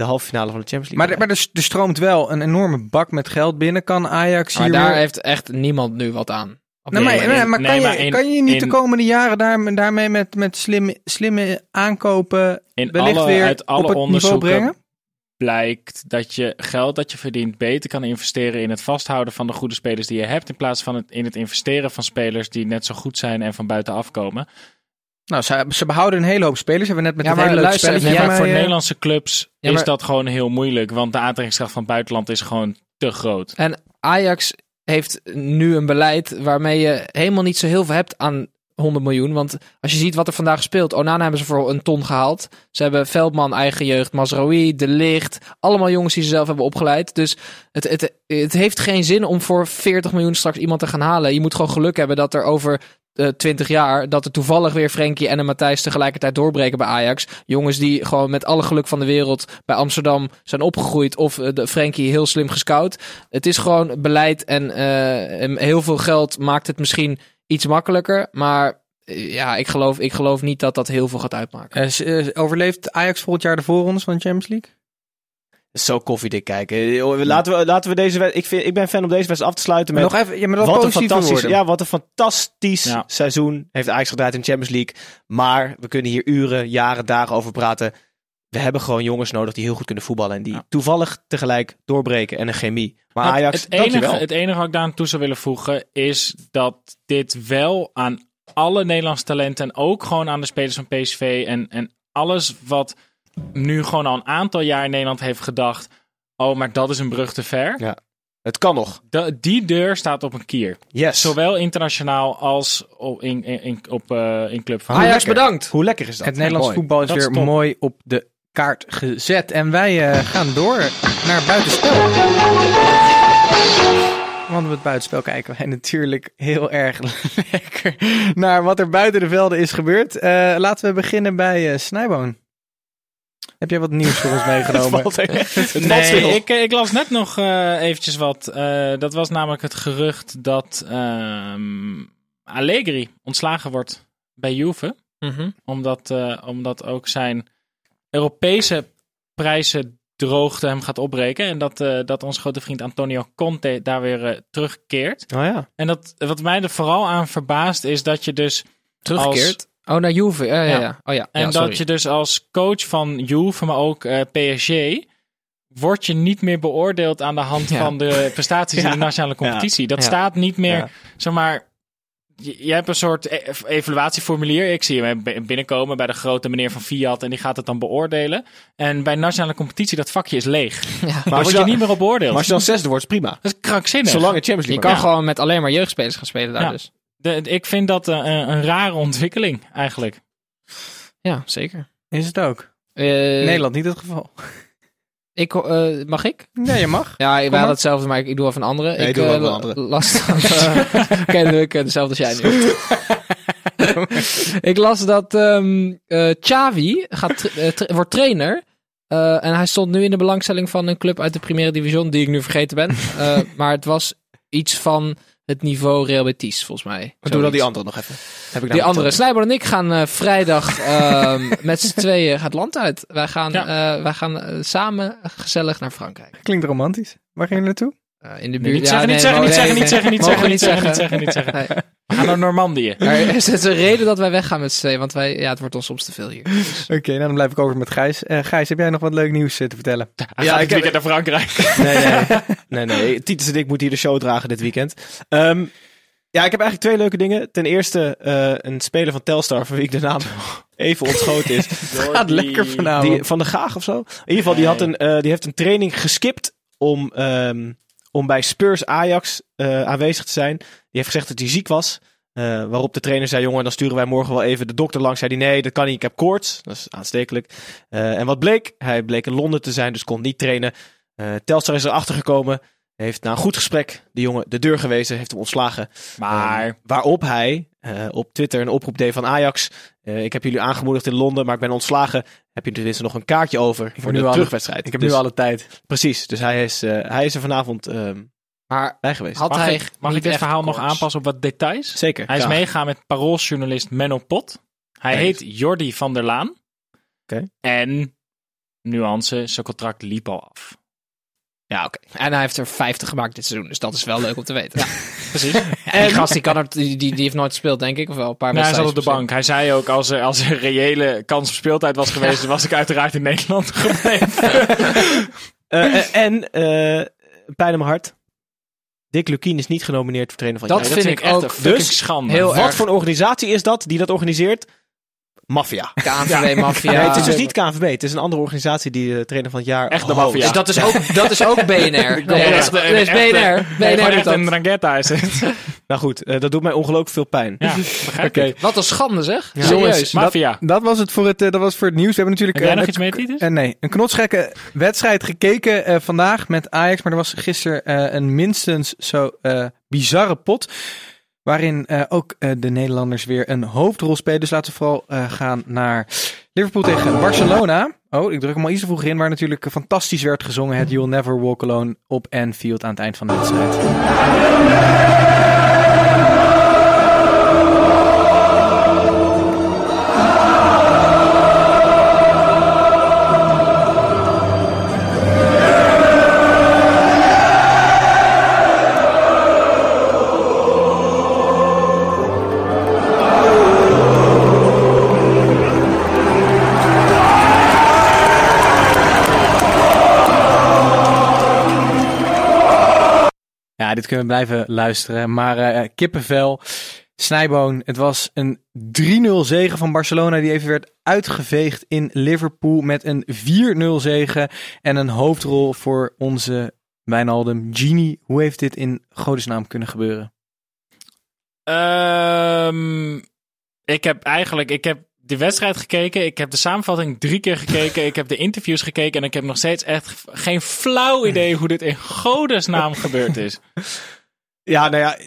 de halve finale van de Champions League maar er, maar er, er stroomt wel een enorme bak met geld binnen. Kan Ajax Maar hier daar weer- heeft echt niemand nu wat aan. Nee, dit maar, maar, maar nee, kan, maar je, in- kan je niet de in- komende jaren daar, daarmee met, met slim, slimme aankopen In wellicht alle, weer uit alle op het niveau onderzoeken brengen? blijkt dat je geld dat je verdient beter kan investeren in het vasthouden van de goede spelers die je hebt. In plaats van het, in het investeren van spelers die net zo goed zijn en van buitenaf komen. Nou, ze, ze behouden een hele hoop spelers. Hebben we net met Ja, het hele leuke spelletje Ja, maar mij, voor Nederlandse clubs Ja, is dat gewoon heel moeilijk. Want de aantrekkingskracht van het buitenland is gewoon te groot. En Ajax heeft nu een beleid waarmee je helemaal niet zo heel veel hebt aan 100 miljoen. Want als je ziet wat er vandaag speelt. Onana hebben ze voor een ton gehaald. Ze hebben Veldman, eigen jeugd, Mazraoui, De Licht. Allemaal jongens die ze zelf hebben opgeleid. Dus het, het, het heeft geen zin om voor 40 miljoen straks iemand te gaan halen. Je moet gewoon geluk hebben dat er over eh 20 jaar... dat er toevallig weer Frenkie en een Matthijs tegelijkertijd doorbreken bij Ajax. Jongens die gewoon met alle geluk van de wereld bij Amsterdam zijn opgegroeid. Of eh, de Frenkie heel slim gescout. Het is gewoon beleid en eh, heel veel geld maakt het misschien iets makkelijker. Maar ja, ik geloof, ik geloof niet dat dat heel veel gaat uitmaken. overleeft Ajax volgend jaar de voorrondes van de Champions League? Zo koffiedik kijken. Eh, Laten we, laten we deze ik, vind, ik ben fan om deze wedstrijd af te sluiten met Nog even, ja, maar dat wat een fantastisch, ja, wat een fantastisch Ja. seizoen heeft Ajax gedraaid in de Champions League. Maar we kunnen hier uren, jaren, dagen over praten. We hebben gewoon jongens nodig die heel goed kunnen voetballen. En die Ja. toevallig tegelijk doorbreken en een chemie. Maar Nou, Ajax, het, enige, dankjewel. het enige wat ik daar aan toe zou willen voegen is dat dit wel aan alle Nederlandse talenten en ook gewoon aan de spelers van PSV en, en alles wat nu gewoon al een aantal jaar in Nederland heeft gedacht, oh, maar dat is een brug te ver. Ja. Het kan nog. Die deur staat op een kier. Yes. Zowel internationaal als op, in, in, op, eh, in club van Ajax bedankt. Hoe lekker is dat? Het Nederlands Mooi. voetbal is Dat weer mooi op de kaart gezet. En wij eh, gaan door naar buitenspel. Want op het buitenspel kijken wij natuurlijk heel erg lekker naar wat er buiten de velden is gebeurd. Eh, laten we beginnen bij eh Snijboon. Heb jij wat nieuws voor ons meegenomen? Nee, ik, ik las net nog eh, eventjes wat. Eh, dat was namelijk het gerucht dat ehm, Allegri ontslagen wordt bij Juve. Mhm. Omdat, eh, omdat ook zijn Europese prijzen droogte hem gaat opbreken. En dat, eh, dat onze grote vriend Antonio Conte daar weer eh, terugkeert. Oh ja. En dat, wat mij er vooral aan verbaast is dat je dus... Terugkeert. Oh, naar Juve. Ja, ja, Ja. ja. Oh ja. En ja, dat je dus als coach van Juve, maar ook eh, PSG... word je niet meer beoordeeld aan de hand van de prestaties in de nationale competitie. Dat staat niet meer, zeg maar... Je, je hebt een soort e- evaluatieformulier. Ik zie hem binnenkomen bij de grote meneer van Fiat en die gaat het dan beoordelen. En bij nationale competitie, dat vakje is leeg. Als word je je dan- niet meer op beoordeeld. Maar als je dan zesde wordt, prima. Dat is krankzinnig. Zolang het Champions Je League kan Ja. gewoon met alleen maar jeugdspelers gaan spelen daar dus. De- ik vind dat eh, een, een rare ontwikkeling eigenlijk. Ja, zeker. Is het ook? Eh, Nederland niet het geval. Ik, eh, mag ik? Ja, je mag. Ja, wij maar. hadden hetzelfde, maar ik, ik doe even een andere. Nee, ik doe wel een andere. las dat... Oké, dan doe ik dezelfde als jij nu. ik las dat ehm eh, Xavi gaat tra- tra- wordt trainer. Eh, en hij stond nu in de belangstelling van een club uit de Primera Division, die ik nu vergeten ben. Eh, maar het was iets van het niveau Real Betis, volgens mij. Doe dan Zoiets. die andere nog even. Heb ik Die andere. Snijboon en ik gaan eh, vrijdag ehm, met z'n tweeën het land uit. Wij gaan, Ja. eh, wij gaan eh, samen gezellig naar Frankrijk. Klinkt romantisch. Waar gaan jullie naartoe? Eh, in de Nee, buurt. niet zeggen, niet zeggen, niet zeggen, nee, niet zeggen, niet zeggen, we niet zeggen, niet zeggen, niet zeggen. Nee. We gaan naar Normandië. Er is het een reden dat wij weggaan met z'n tweeën, want wij, ja, het wordt ons soms te veel hier. Dus- Oké, nou dan blijf ik over met Gijs. Eh, Gijs, heb jij nog wat leuk nieuws eh, te vertellen? Hij Ja, gaat ik heb- weekend naar Frankrijk. Nee, nee. nee, nee. Titus en ik moeten hier de show dragen dit weekend. Ehm, ja, ik heb eigenlijk twee leuke dingen. Ten eerste eh, een speler van Telstar, van wie ik de naam even ontschoten is. Gaat lekker vanavond. Die, van de Gaag of zo. In ieder geval, die, had een, eh, die heeft een training geskipt om, ehm, om bij Spurs Ajax eh, aanwezig te zijn. Die heeft gezegd dat hij ziek was. Eh, waarop de trainer zei, jongen, dan sturen wij morgen wel even de dokter langs. Zei hij, nee, dat kan niet, ik heb koorts. Dat is aanstekelijk. Eh, en wat bleek? Hij bleek in Londen te zijn, dus kon niet trainen. Telstar is erachter gekomen. Heeft na een goed gesprek de jongen de deur gewezen, heeft hem ontslagen. Maar Eh, waarop hij op Twitter een oproep deed van Ajax. Ik heb jullie aangemoedigd in Londen, maar ik ben ontslagen. Heb je tenminste nog een kaartje over voor nu de terugwedstrijd? Ik heb Dus- nu alle tijd. Precies, dus hij is, eh, hij is er vanavond ehm, Maar bij geweest. had mag, hij ik, mag ik dit verhaal nog aanpassen op wat details? Zeker. Hij is graag. meegegaan met parooljournalist Menno Pot. Hij heet Jordi van der Laan. Oké. En, nuance, zijn contract liep al af. Ja, oké. En hij heeft er 50 gemaakt dit seizoen, dus dat is wel leuk om te weten. Precies. En die gast die, kan er, die, die, heeft nooit gespeeld, denk ik, of wel een paar Nou, hij zat op de bank. Hij zei ook, als er, als er reële kans op speeltijd was geweest, was ik uiteraard in Nederland gebleven. Eh, eh, en, eh pijn in mijn hart. Dick Lukien is niet genomineerd voor trainer van het Dat jaar. vind vind ik ook dus schande. heel Wat erg. voor een organisatie is dat die dat organiseert? Maffia. KNVB Mafia. Nee, het is dus niet KNVB. Het is een andere organisatie die de trainer van het jaar Echt de host. maffia. Dus dat is ook, dat is ook BNR. Nee, dat is, BNR. BNR doet dat. een Drangheta is het. Nou goed, eh, dat doet mij ongelooflijk veel pijn. Ja, begrijp. Wat een schande zeg. Ja. Serieus. Jongens, Maffia. Dat was het voor het, eh, dat was voor het nieuws. We hebben natuurlijk... Heb jij eh, nog iets mee, Titus? Nee, een knotsgekke wedstrijd gekeken eh, vandaag met Ajax. Maar er was gisteren eh, een minstens zo eh, bizarre pot. Waarin eh, ook eh, de Nederlanders weer een hoofdrol spelen. Dus laten we vooral eh, gaan naar Liverpool tegen Barcelona. Oh, ik druk hem al iets te vroeg in. Waar natuurlijk fantastisch werd gezongen. Het You'll Never Walk Alone op Anfield aan het eind van de wedstrijd. Dit kunnen we blijven luisteren. Maar eh, kippenvel, Snijboon. Het was een 3-0 zege van Barcelona die even werd uitgeveegd in Liverpool met een 4-0 zege en een hoofdrol voor onze Wijnaldum. Genie, hoe heeft dit in godesnaam kunnen gebeuren? Ehm, ik heb eigenlijk, ik heb de wedstrijd gekeken. Ik heb de samenvatting drie keer gekeken. ik heb de interviews gekeken. En ik heb nog steeds echt geen flauw idee hoe dit in godesnaam gebeurd is. Ja, nou ja.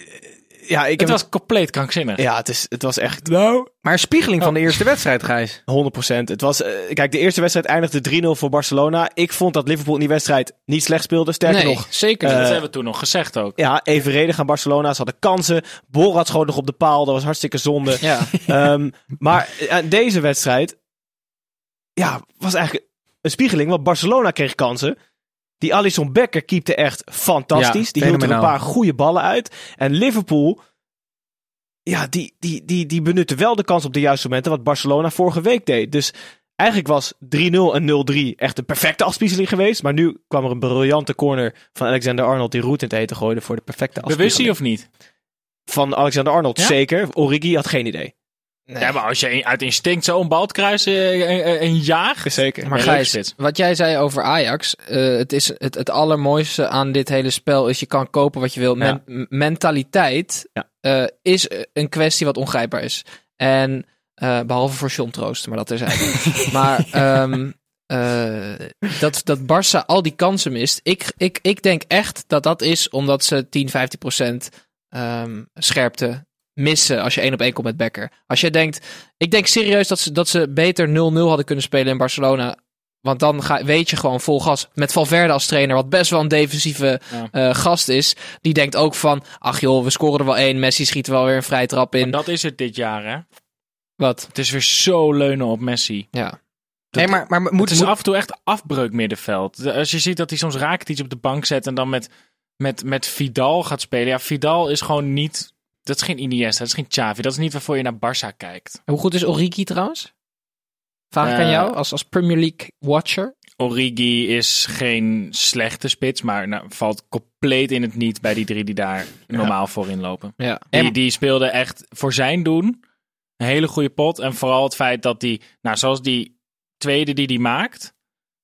Ja ik Het heb was compleet krankzinnig. Ja, het, is, het was echt Nou, maar een spiegeling van de eerste wedstrijd, Gijs. 100%. Het was, eh, kijk, de eerste wedstrijd eindigde 3-0 voor Barcelona. Ik vond dat Liverpool in die wedstrijd niet slecht speelde. Sterker nee, nog, zeker niet. dat Eh, hebben we toen nog gezegd ook. ja, evenredig aan Barcelona. Ze hadden kansen. Borat schoot nog op de paal. Dat was hartstikke zonde. ja. Ehm, maar eh, deze wedstrijd, ja, was eigenlijk een spiegeling. Want Barcelona kreeg kansen. Die Alisson Becker keepte echt fantastisch. Ja, die hield er een paar goede ballen uit. En Liverpool, ja, die, die, die, die benutte wel de kans op de juiste momenten. Wat Barcelona vorige week deed. Dus eigenlijk was 3-0 en 0-3 echt een perfecte afspiegeling geweest. Maar nu kwam er een briljante corner van Alexander Arnold die roet in het eten gooide voor de perfecte Bewust hij afspiegeling. of niet? Van Alexander Arnold, Ja? zeker. Origi had geen idee. Nee. Ja, maar als je uit instinct zo'n bal te kruisen eh, eh, en jaagt. Zeker. Maar Gijs, wat jij zei over Ajax, eh, het, is het, het allermooiste aan dit hele spel is je kan kopen wat je wil. Men- mentaliteit Ja. eh, is een kwestie wat ongrijpbaar is. En eh, behalve voor John Troost, maar dat is eigenlijk. maar ehm, eh, dat, dat Barça al die kansen mist. Ik, ik, ik denk echt dat dat is omdat ze 10, 15 procent ehm, scherpte missen als je één op één komt met Becker. Als je denkt, ik denk serieus dat ze, dat ze beter 0-0 hadden kunnen spelen in Barcelona. Want dan ga, weet je gewoon vol gas. Met Valverde als trainer, wat best wel een defensieve Ja. eh, gast is. Die denkt ook van, ach joh, we scoren er wel één. Messi schiet er wel weer een vrije trap in. Maar dat is het dit jaar, hè? Wat? Het is weer zo leunen op Messi. Ja. Nee, maar, maar moet, het is moet- af en toe echt afbreuk middenveld. Als je ziet dat hij soms raakt iets op de bank zet en dan met, met, met Vidal gaat spelen. Ja, Vidal is gewoon niet... Dat is geen Iniesta, dat is geen Xavi. Dat is niet waarvoor je naar Barça kijkt. Hoe goed is Origi trouwens? Vraag ik aan Eh, jou, als, als Premier League watcher. Origi is geen slechte spits, maar nou, valt compleet in het niet bij die drie die daar normaal voorin lopen. Ja. Die, die speelde echt voor zijn doen een hele goede pot. En vooral het feit dat die, nou zoals die tweede die die maakt,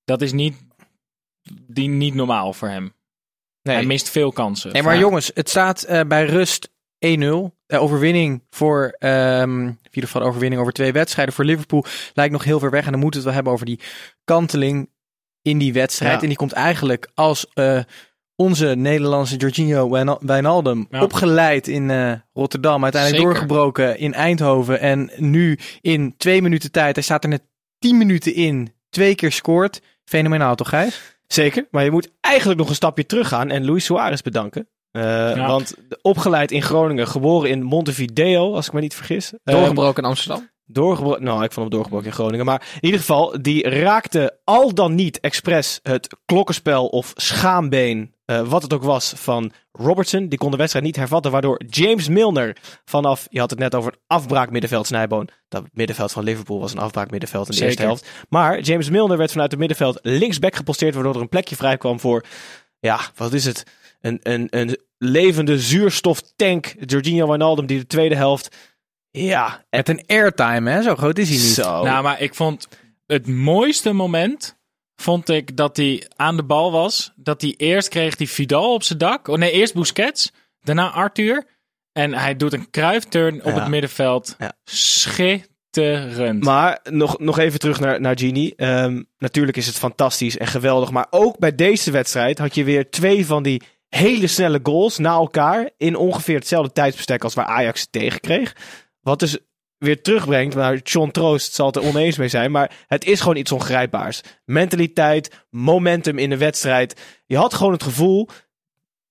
dat is niet, die niet normaal voor hem. Hij mist veel kansen. Nee, maar jongens, het staat eh, bij rust 1-0. Eh, overwinning voor, ehm, in ieder geval overwinning over twee wedstrijden voor Liverpool lijkt nog heel ver weg. En dan moeten we het wel hebben over die kanteling in die wedstrijd. Ja. En die komt eigenlijk als eh, onze Nederlandse Jorginho Wijna- Wijnaldum Ja. opgeleid in eh, Rotterdam. Uiteindelijk Zeker. doorgebroken in Eindhoven. En nu in twee minuten tijd, hij staat er net tien minuten in, twee keer scoort. Fenomenaal toch Gijs? Zeker, maar je moet eigenlijk nog een stapje teruggaan en Luis Suarez bedanken. Eh, Want de- opgeleid in Groningen, geboren in Montevideo, als ik me niet vergis. Eh, Doorgebroken in Amsterdam. doorgebroken, nou ik vond hem doorgebroken in Groningen. Maar in ieder geval, die raakte al dan niet expres het klokkenspel of schaambeen, eh, wat het ook was, van Robertson. Die kon de wedstrijd niet hervatten, waardoor James Milner vanaf, je had het net over een afbraak middenveld Snijboon. Dat middenveld van Liverpool was een afbraak middenveld in de Zeker. eerste helft. Maar James Milner werd vanuit het middenveld linksback geposteerd, waardoor er een plekje vrij kwam voor, ja, wat is het? Een, een, een levende zuurstoftank, Jorginho Wijnaldum, die de tweede helft, ja, Met een airtime, hè? Zo groot is hij niet. zo. Nou, maar ik vond het mooiste moment. Vond ik dat hij aan de bal was. Dat hij eerst kreeg die Vidal op zijn dak. Oh nee, eerst Busquets. Daarna Arthur. En hij doet een kruifturn op Ja. het middenveld. Ja. Schitterend. Maar nog, nog even terug naar, naar Gini. Ehm, natuurlijk is het fantastisch en geweldig. Maar ook bij deze wedstrijd had je weer twee van die hele snelle goals na elkaar. In ongeveer hetzelfde tijdsbestek als waar Ajax het tegenkreeg. Wat dus weer terugbrengt. Maar John Troost zal het er oneens mee zijn. Maar het is gewoon iets ongrijpbaars. Mentaliteit, momentum in de wedstrijd. Je had gewoon het gevoel.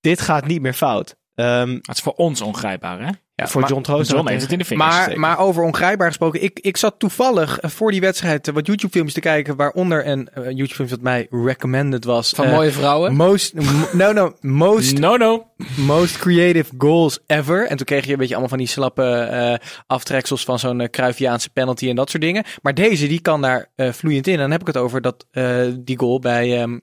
Dit gaat niet meer fout. Ehm, Het is voor ons ongrijpbaar, hè? Voor maar John Troost. John heeft het in de vingers. Maar, zeker. maar over ongrijpbaar gesproken. Ik, ik zat toevallig eh, voor die wedstrijd eh, wat YouTube-filmpjes te kijken. Waaronder een eh, YouTube-film dat mij recommended was. Van mooie vrouwen. Most, no, no, most, No, no. most creative goals ever. En toen kreeg je een beetje allemaal van die slappe eh, aftreksels van zo'n uh, Cruyffiaanse penalty en dat soort dingen. Maar deze, die kan daar eh, vloeiend in. En dan heb ik het over dat, eh, die goal bij ehm,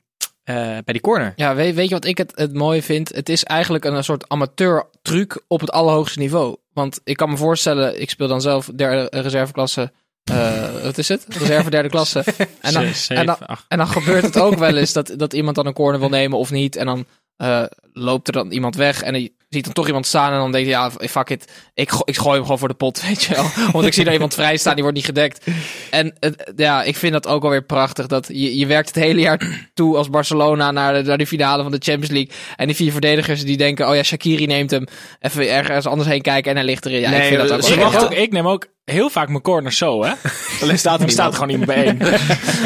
eh, bij die corner. Ja, weet, weet je wat ik het, het mooie vind? Het is eigenlijk een, een soort amateur truc op het allerhoogste niveau. Want ik kan me voorstellen, ik speel dan zelf derde eh, reserveklasse. eh, wat is het? Reserve derde klasse. En dan, en, dan, en dan gebeurt het ook wel eens dat, dat iemand dan een corner wil nemen of niet. En dan eh, loopt er dan iemand weg en je ziet dan toch iemand staan. En dan denk je, ja, fuck it. Ik, go- ik gooi hem gewoon voor de pot, weet je wel. Want ik zie daar iemand vrij staan, die wordt niet gedekt. En ja, ik vind dat ook alweer prachtig. Dat je, je werkt het hele jaar toe als Barcelona naar de, naar de finale van de Champions League. En die vier verdedigers die denken, oh ja, Shakiri neemt hem. Even ergens anders heen kijken en hij ligt erin. Ja, ik vind dat ook ze Ik, ook, ik neem ook heel vaak mijn corners zo, hè. Alleen staat er staat niemand. gewoon iemand bij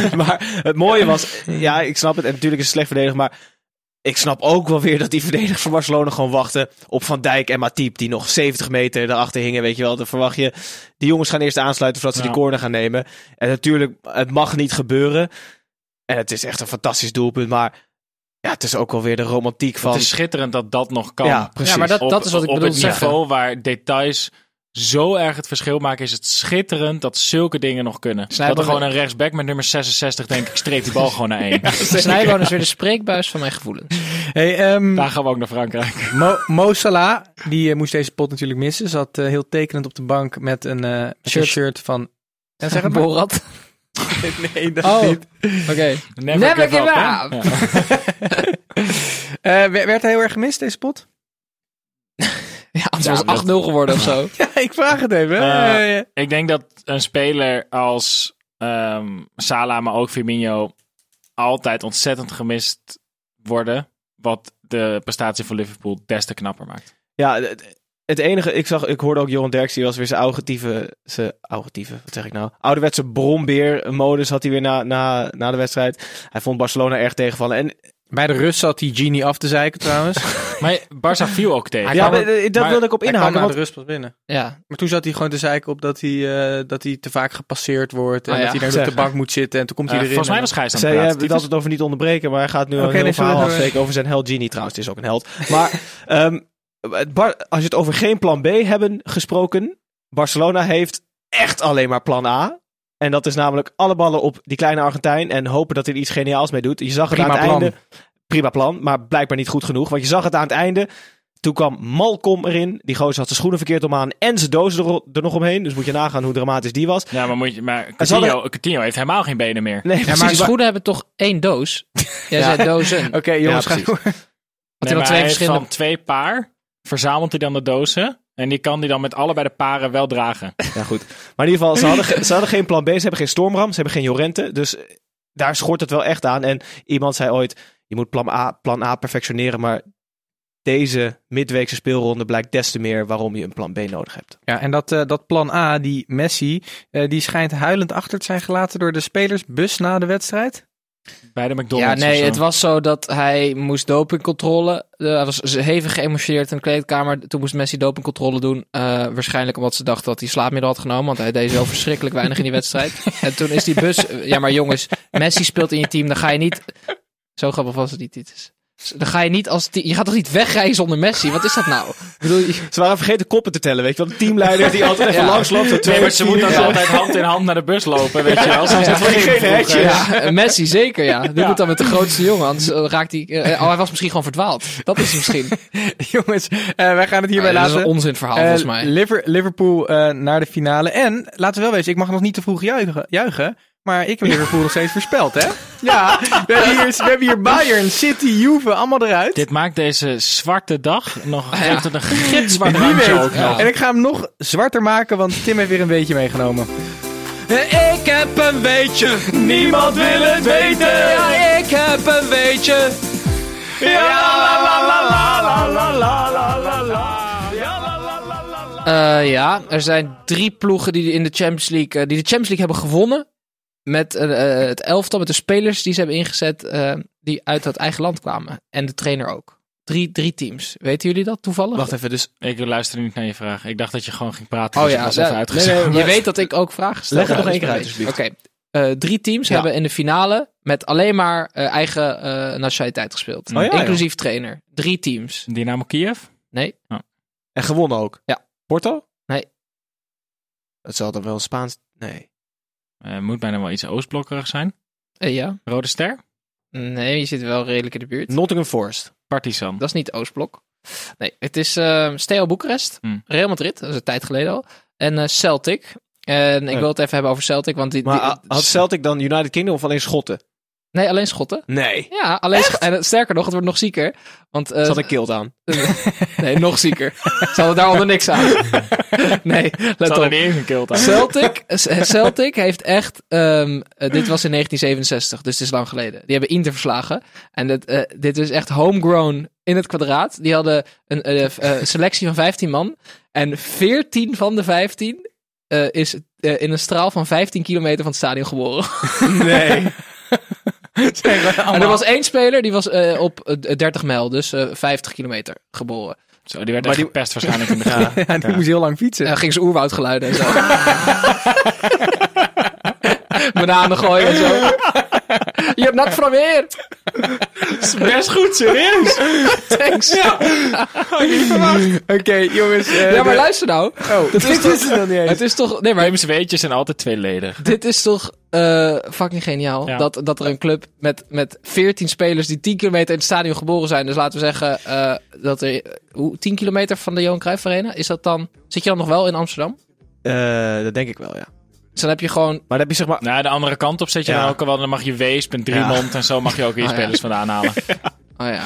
één. maar het mooie was, ja, ik snap het. En natuurlijk is het slecht verdedigd, maar ik snap ook wel weer dat die verdedigers van Barcelona gewoon wachten op Van Dijk en Matip, die nog 70 meter daarachter hingen, weet je wel. Dan verwacht je, die jongens gaan eerst aansluiten voordat ze Ja. die corner gaan nemen. En natuurlijk, het mag niet gebeuren. En het is echt een fantastisch doelpunt, maar ja, het is ook wel weer de romantiek van... Het is schitterend dat dat nog kan. ja, precies. Ja, maar dat, op, dat is wat ik op bedoel het te zeggen. niveau waar details zo erg het verschil maken, is het schitterend dat zulke dingen nog kunnen. Snijboom- Dat er gewoon een rechtsback met nummer 66, denk ik, streep die bal gewoon naar één. Snijboon is weer de spreekbuis van mijn gevoelens. Hey, ehm, Daar gaan we ook naar Frankrijk. Mo, Mo Salah, die eh, moest deze pot natuurlijk missen. Zat eh, heel tekenend op de bank met een, eh, met een Shirt. shirt van... Ja, zeg het maar. Borat. Nee, dat Oh, niet. oké. Never, Never give give up? Ja. Eh, werd hij heel erg gemist, deze pot? Ja, anders Ja, was het 8-0 geworden of zo. Ja, ik vraag het even. Eh, Ik denk dat een speler als ehm Salah, maar ook Firmino, altijd ontzettend gemist worden. Wat de prestatie van Liverpool des te knapper maakt. Ja, het, het enige, ik zag, ik hoorde ook Johan Derks, die was weer zijn augetieve, zijn augetieve, wat zeg ik nou? Ouderwetse brombeer-modus had hij weer na, na, na de wedstrijd. Hij vond Barcelona erg tegenvallen. En bij de rust zat die Genie af te zeiken trouwens. Maar Barça viel ook tegen. Ja, maar, eh, dat maar wilde ik op Hij kwam na de Want, rust pas binnen. Ja, Maar toen zat hij gewoon te zeiken op dat hij, eh, dat hij te vaak gepasseerd wordt. En Ah, ja. dat hij daar op de bank moet zitten. En toen komt Eh, hij erin. volgens mij was Gijs aan het praten. Die dat het over niet onderbreken, maar hij gaat nu Oké, een heel verhaal afsteken over zijn held Genie trouwens. Het is ook een held. Maar ehm, Bar- als je het over geen plan B hebben gesproken, Barcelona heeft echt alleen maar plan A. En dat is namelijk alle ballen op die kleine Argentijn en hopen dat hij er iets geniaals mee doet. Je zag het Prima aan het plan. einde. Prima plan, maar blijkbaar niet goed genoeg. Want je zag het aan het einde. Toen kwam Malcolm erin. Die gozer had zijn schoenen verkeerd om aan en zijn doos er, er nog omheen. Dus moet je nagaan hoe dramatisch die was. Ja, maar, moet je, maar Coutinho, hadden- Coutinho heeft helemaal geen benen meer. Nee, ja maar precies. schoenen hebben toch één doos? Jij Ja. zei dozen. Oké, jongens, Ja, ga door. Had Nee, hij dan maar twee verschillende... twee paar verzamelt hij dan de dozen. En die kan hij dan met allebei de paren wel dragen. Ja, goed. Maar in ieder geval, ze hadden, ge- ze hadden geen plan B. Ze hebben geen Stormram. Ze hebben geen Jorente. Dus eh, daar schort het wel echt aan. En iemand zei ooit, je moet plan A, plan A perfectioneren. Maar deze midweekse speelronde blijkt des te meer waarom je een plan B nodig hebt. Ja, en dat, eh, dat plan A, die Messi, eh, die schijnt huilend achter te zijn gelaten door de spelersbus na de wedstrijd. Bij de Ja, McDonald's. nee, of zo. het was zo dat hij moest dopingcontrole. Eh, hij was hevig geëmotioneerd in de kleedkamer. Toen moest Messi dopingcontrole doen. Eh, waarschijnlijk omdat ze dachten dat hij slaapmiddel had genomen. Want hij deed zo verschrikkelijk weinig in die wedstrijd. En toen is die bus... Ja, maar jongens, Messi speelt in je team. Dan ga je niet... Zo grappig was het niet. Dan ga je niet als... Je gaat toch niet wegrijden zonder Messi? Wat is dat nou? Ik bedoel, je- Ze waren vergeten koppen te tellen, weet je wel. De teamleider die altijd even Ja. langs loopt. zo twee, Nee, maar ze moeten dan ja. altijd hand in hand naar de bus lopen, weet je wel. Ze Ja, geen hekjes. ja, eh, Messi zeker, ja. Die Ja. moet dan met de grootste jongen. Anders eh, raakt hij... eh, oh, hij was misschien gewoon verdwaald. Dat is misschien. Jongens, eh, wij gaan het hierbij Nee, dat is laten. een onzinverhaal, Eh, volgens mij. Liver- Liverpool eh, naar de finale. En, laten we wel wezen, ik mag nog niet te vroeg juichen. juichen maar ik heb Liverpool nog steeds voorspeld, hè? Ja, we hebben hier, we hebben hier Bayern, City, Juve, allemaal eruit. Dit maakt deze zwarte dag nog Ja. geeft het een gitzwart Wie randje weet. ook. En ik ga hem nog zwarter maken, want Tim heeft weer een beetje meegenomen. Ik heb een weetje, Niemand wil het weten. ja, ik heb een weetje. Eh, ja, er zijn drie ploegen die in de Champions League, eh, die de Champions League hebben gewonnen. Met eh, eh, het elftal, met de spelers die ze hebben ingezet, eh, die uit het eigen land kwamen. En de trainer ook. Drie, drie teams. Weten jullie dat toevallig? Wacht even, dus Ik luister niet naar je vraag. Ik dacht dat je gewoon ging praten. Oh dus ja, was nee, nee, Je weet dat ik ook vragen stel. Leg het nog één dat keer uit, alsjeblieft. Oké. Eh, drie teams Ja. hebben in de finale met alleen maar eh, eigen eh, nationaliteit gespeeld. Oh ja, Inclusief trainer. Drie teams. Dynamo Kiev? Nee. En gewonnen ook. Ja. Porto? Nee. Het zal dan wel Spaans... Nee. Eh, moet bijna wel iets oostblokkerig zijn. Eh, ja. Rode Ster? Nee, je zit wel redelijk in de buurt. Nottingham Forest. Partizan. Dat is niet Oostblok. Nee, het is uh, Steaua Boekarest, Hmm. Real Madrid, dat is een tijd geleden al. En eh, Celtic. En ik wil het even hebben over Celtic, want die... Maar die- had Celtic dan United Kingdom of alleen Schotten? Nee, alleen Schotten. Nee. Ja, alleen En sterker nog, het wordt nog zieker. Want, eh, Zat een kilt aan. nee, nog zieker. Ze hadden daaronder niks aan. nee, let hadden op. niet eens een kilt aan. Celtic, Celtic heeft echt. ehm, eh, dit was in 1967, dus het is lang geleden. Die hebben Inter verslagen. En dit, eh, dit is echt homegrown in het kwadraat. Die hadden een eh, eh, selectie van 15 man. En 14 van de 15 eh, is eh, in een straal van 15 kilometer van het stadion geboren. Nee. En er was één speler die was eh, op eh, 30 mijl, dus eh 50 kilometer geboren. Zo, die werd Maar echt die- gepest waarschijnlijk in begin. Ja, die moest heel lang fietsen. En ging ze oerwoudgeluiden en zo. Bananen gooien en zo. Je hebt nat van weer. Best goed, serieus. Thanks. Ja, Oké, jongens. eh, maar de- luister nou. Oh, dat is het dan niet eens. Het is toch... Nee, maar James weetjes zijn altijd tweeledig. dit is toch eh, fucking geniaal. Ja. Dat, dat er een club met, met 14 spelers die 10 kilometer in het stadion geboren zijn. Dus laten we zeggen eh, dat er... eh, Hoe, 10 kilometer van de Johan Cruijff Arena? Is dat dan... Zit je dan nog wel in Amsterdam? Eh, dat denk ik wel, ja. Dus dan heb je gewoon... Maar dan heb je zeg maar... Nou, de andere kant op zet je Ja. dan ook al wel. Dan mag je Weesp en Driemond en zo mag je ook weer Oh, ja. spelers vandaan halen. Oh ja.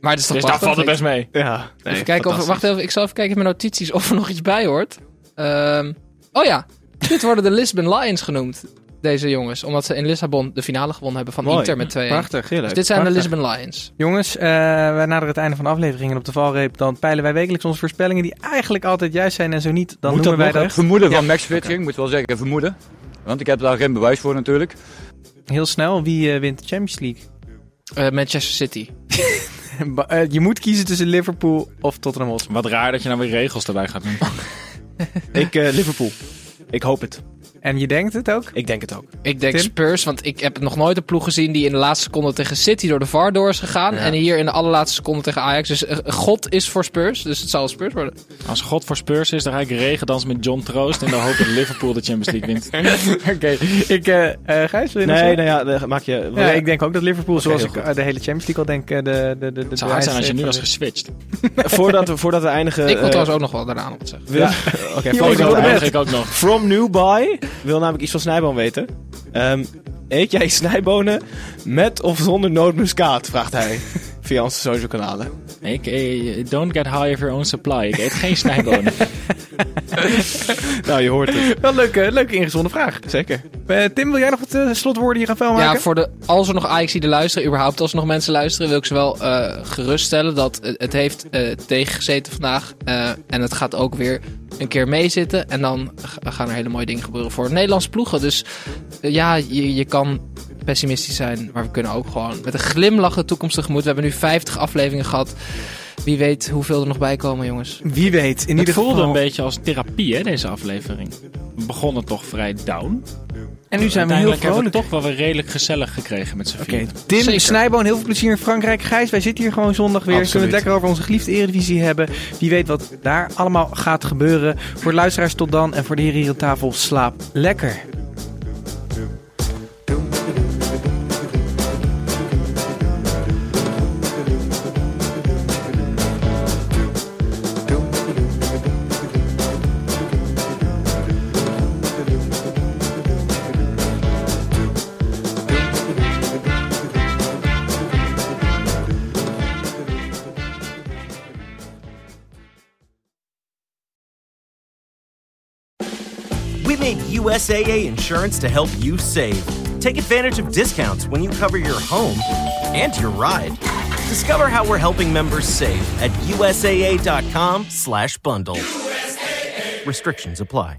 Maar het is toch Dus daar valt het best mee. Ja. Nee, even kijken of, wacht even, ik zal even kijken in mijn notities of er nog iets bij hoort. Ehm, oh ja, dit worden de Lisbon Lions genoemd, deze jongens. Omdat ze in Lissabon de finale gewonnen hebben van Mooi. Inter met 2-1. Prachtig. Heel leuk. Dus dit zijn Prachtig. de Lisbon Lions. Jongens, eh wij naderen het einde van de aflevering en op de valreep dan peilen wij wekelijks onze voorspellingen die eigenlijk altijd juist zijn en zo niet. Dan Moet noemen dat wij dat Vermoeden Ja. van Max Fitching, moet wel zeggen, vermoeden. Want ik heb daar geen bewijs voor natuurlijk. heel snel. Wie eh, wint de Champions League? Eh, Manchester City. Je moet kiezen tussen Liverpool of Tottenham Hotspur. Wat raar dat je nou weer regels erbij gaat doen. Ik, eh, Liverpool. Ik hoop het. En je denkt het ook? Ik denk het ook. Ik denk Tim? Spurs, want ik heb nog nooit een ploeg gezien die in de laatste seconde tegen City door de VAR door is gegaan. Ja. En hier in de allerlaatste seconde tegen Ajax. Dus eh, God is voor Spurs, dus het zal Spurs worden. Als God voor Spurs is, dan ga ik regendans met John Troost. En dan hoop dat Liverpool de Champions League wint. Oké, ik, eh eh Gijs, wil je nog Nee, nou ja, maak je... Ja, ik denk ook dat Liverpool, zoals ik goed. eh, de hele Champions League al denk, eh, de, de, de, de Het zou hard zijn als je nu was geswitcht. voordat, we, voordat we eindigen... ik wil trouwens ook nog wel daarna nog wat zeggen. Ja. Oké, volgende ik ik ook nog. From New Buy wil namelijk iets van snijboon weten. Ehm, eet jij snijbonen met of zonder nootmuskaat? Vraagt hij via onze social kanalen. Ik, eh, don't get high of your own supply. Ik eet geen snijbonen. Nou, je hoort het. Wel een leuke, leuke ingezonde vraag. Zeker. Eh, Tim, wil jij nog wat eh, slotwoorden hier gaan vuil maken? Ja, voor de, als er nog ajax die luisteren, überhaupt als er nog mensen luisteren, wil ik ze wel eh, geruststellen dat het, het heeft tegengezeten vandaag. eh, en het gaat ook weer een keer meezitten. En dan gaan er hele mooie dingen gebeuren voor Nederlandse ploegen. Dus ja, je, je kan pessimistisch zijn, maar we kunnen ook gewoon met een glimlach de toekomst tegemoet. We hebben nu 50 afleveringen gehad. Wie weet hoeveel er nog bij komen, jongens. Wie weet. In Het ieder voelde geval. een beetje als therapie, hè, deze aflevering. We begonnen toch vrij down. En nu zijn we heel Uiteindelijk hebben we vrolijk. het toch wel weer redelijk gezellig gekregen met z'n Oké, vieren. Tim Zeker. Snijboon, heel veel plezier in Frankrijk. Gijs, wij zitten hier gewoon zondag weer. Absoluut. Kunnen we het lekker over onze geliefde Eredivisie hebben. Wie weet wat daar allemaal gaat gebeuren. Voor de luisteraars tot dan. En voor de heren hier aan tafel, slaap lekker. USAA insurance to help you save. Take advantage of discounts when you cover your home and your ride. Discover how we're helping members save at USAA.com/bundle. Restrictions apply.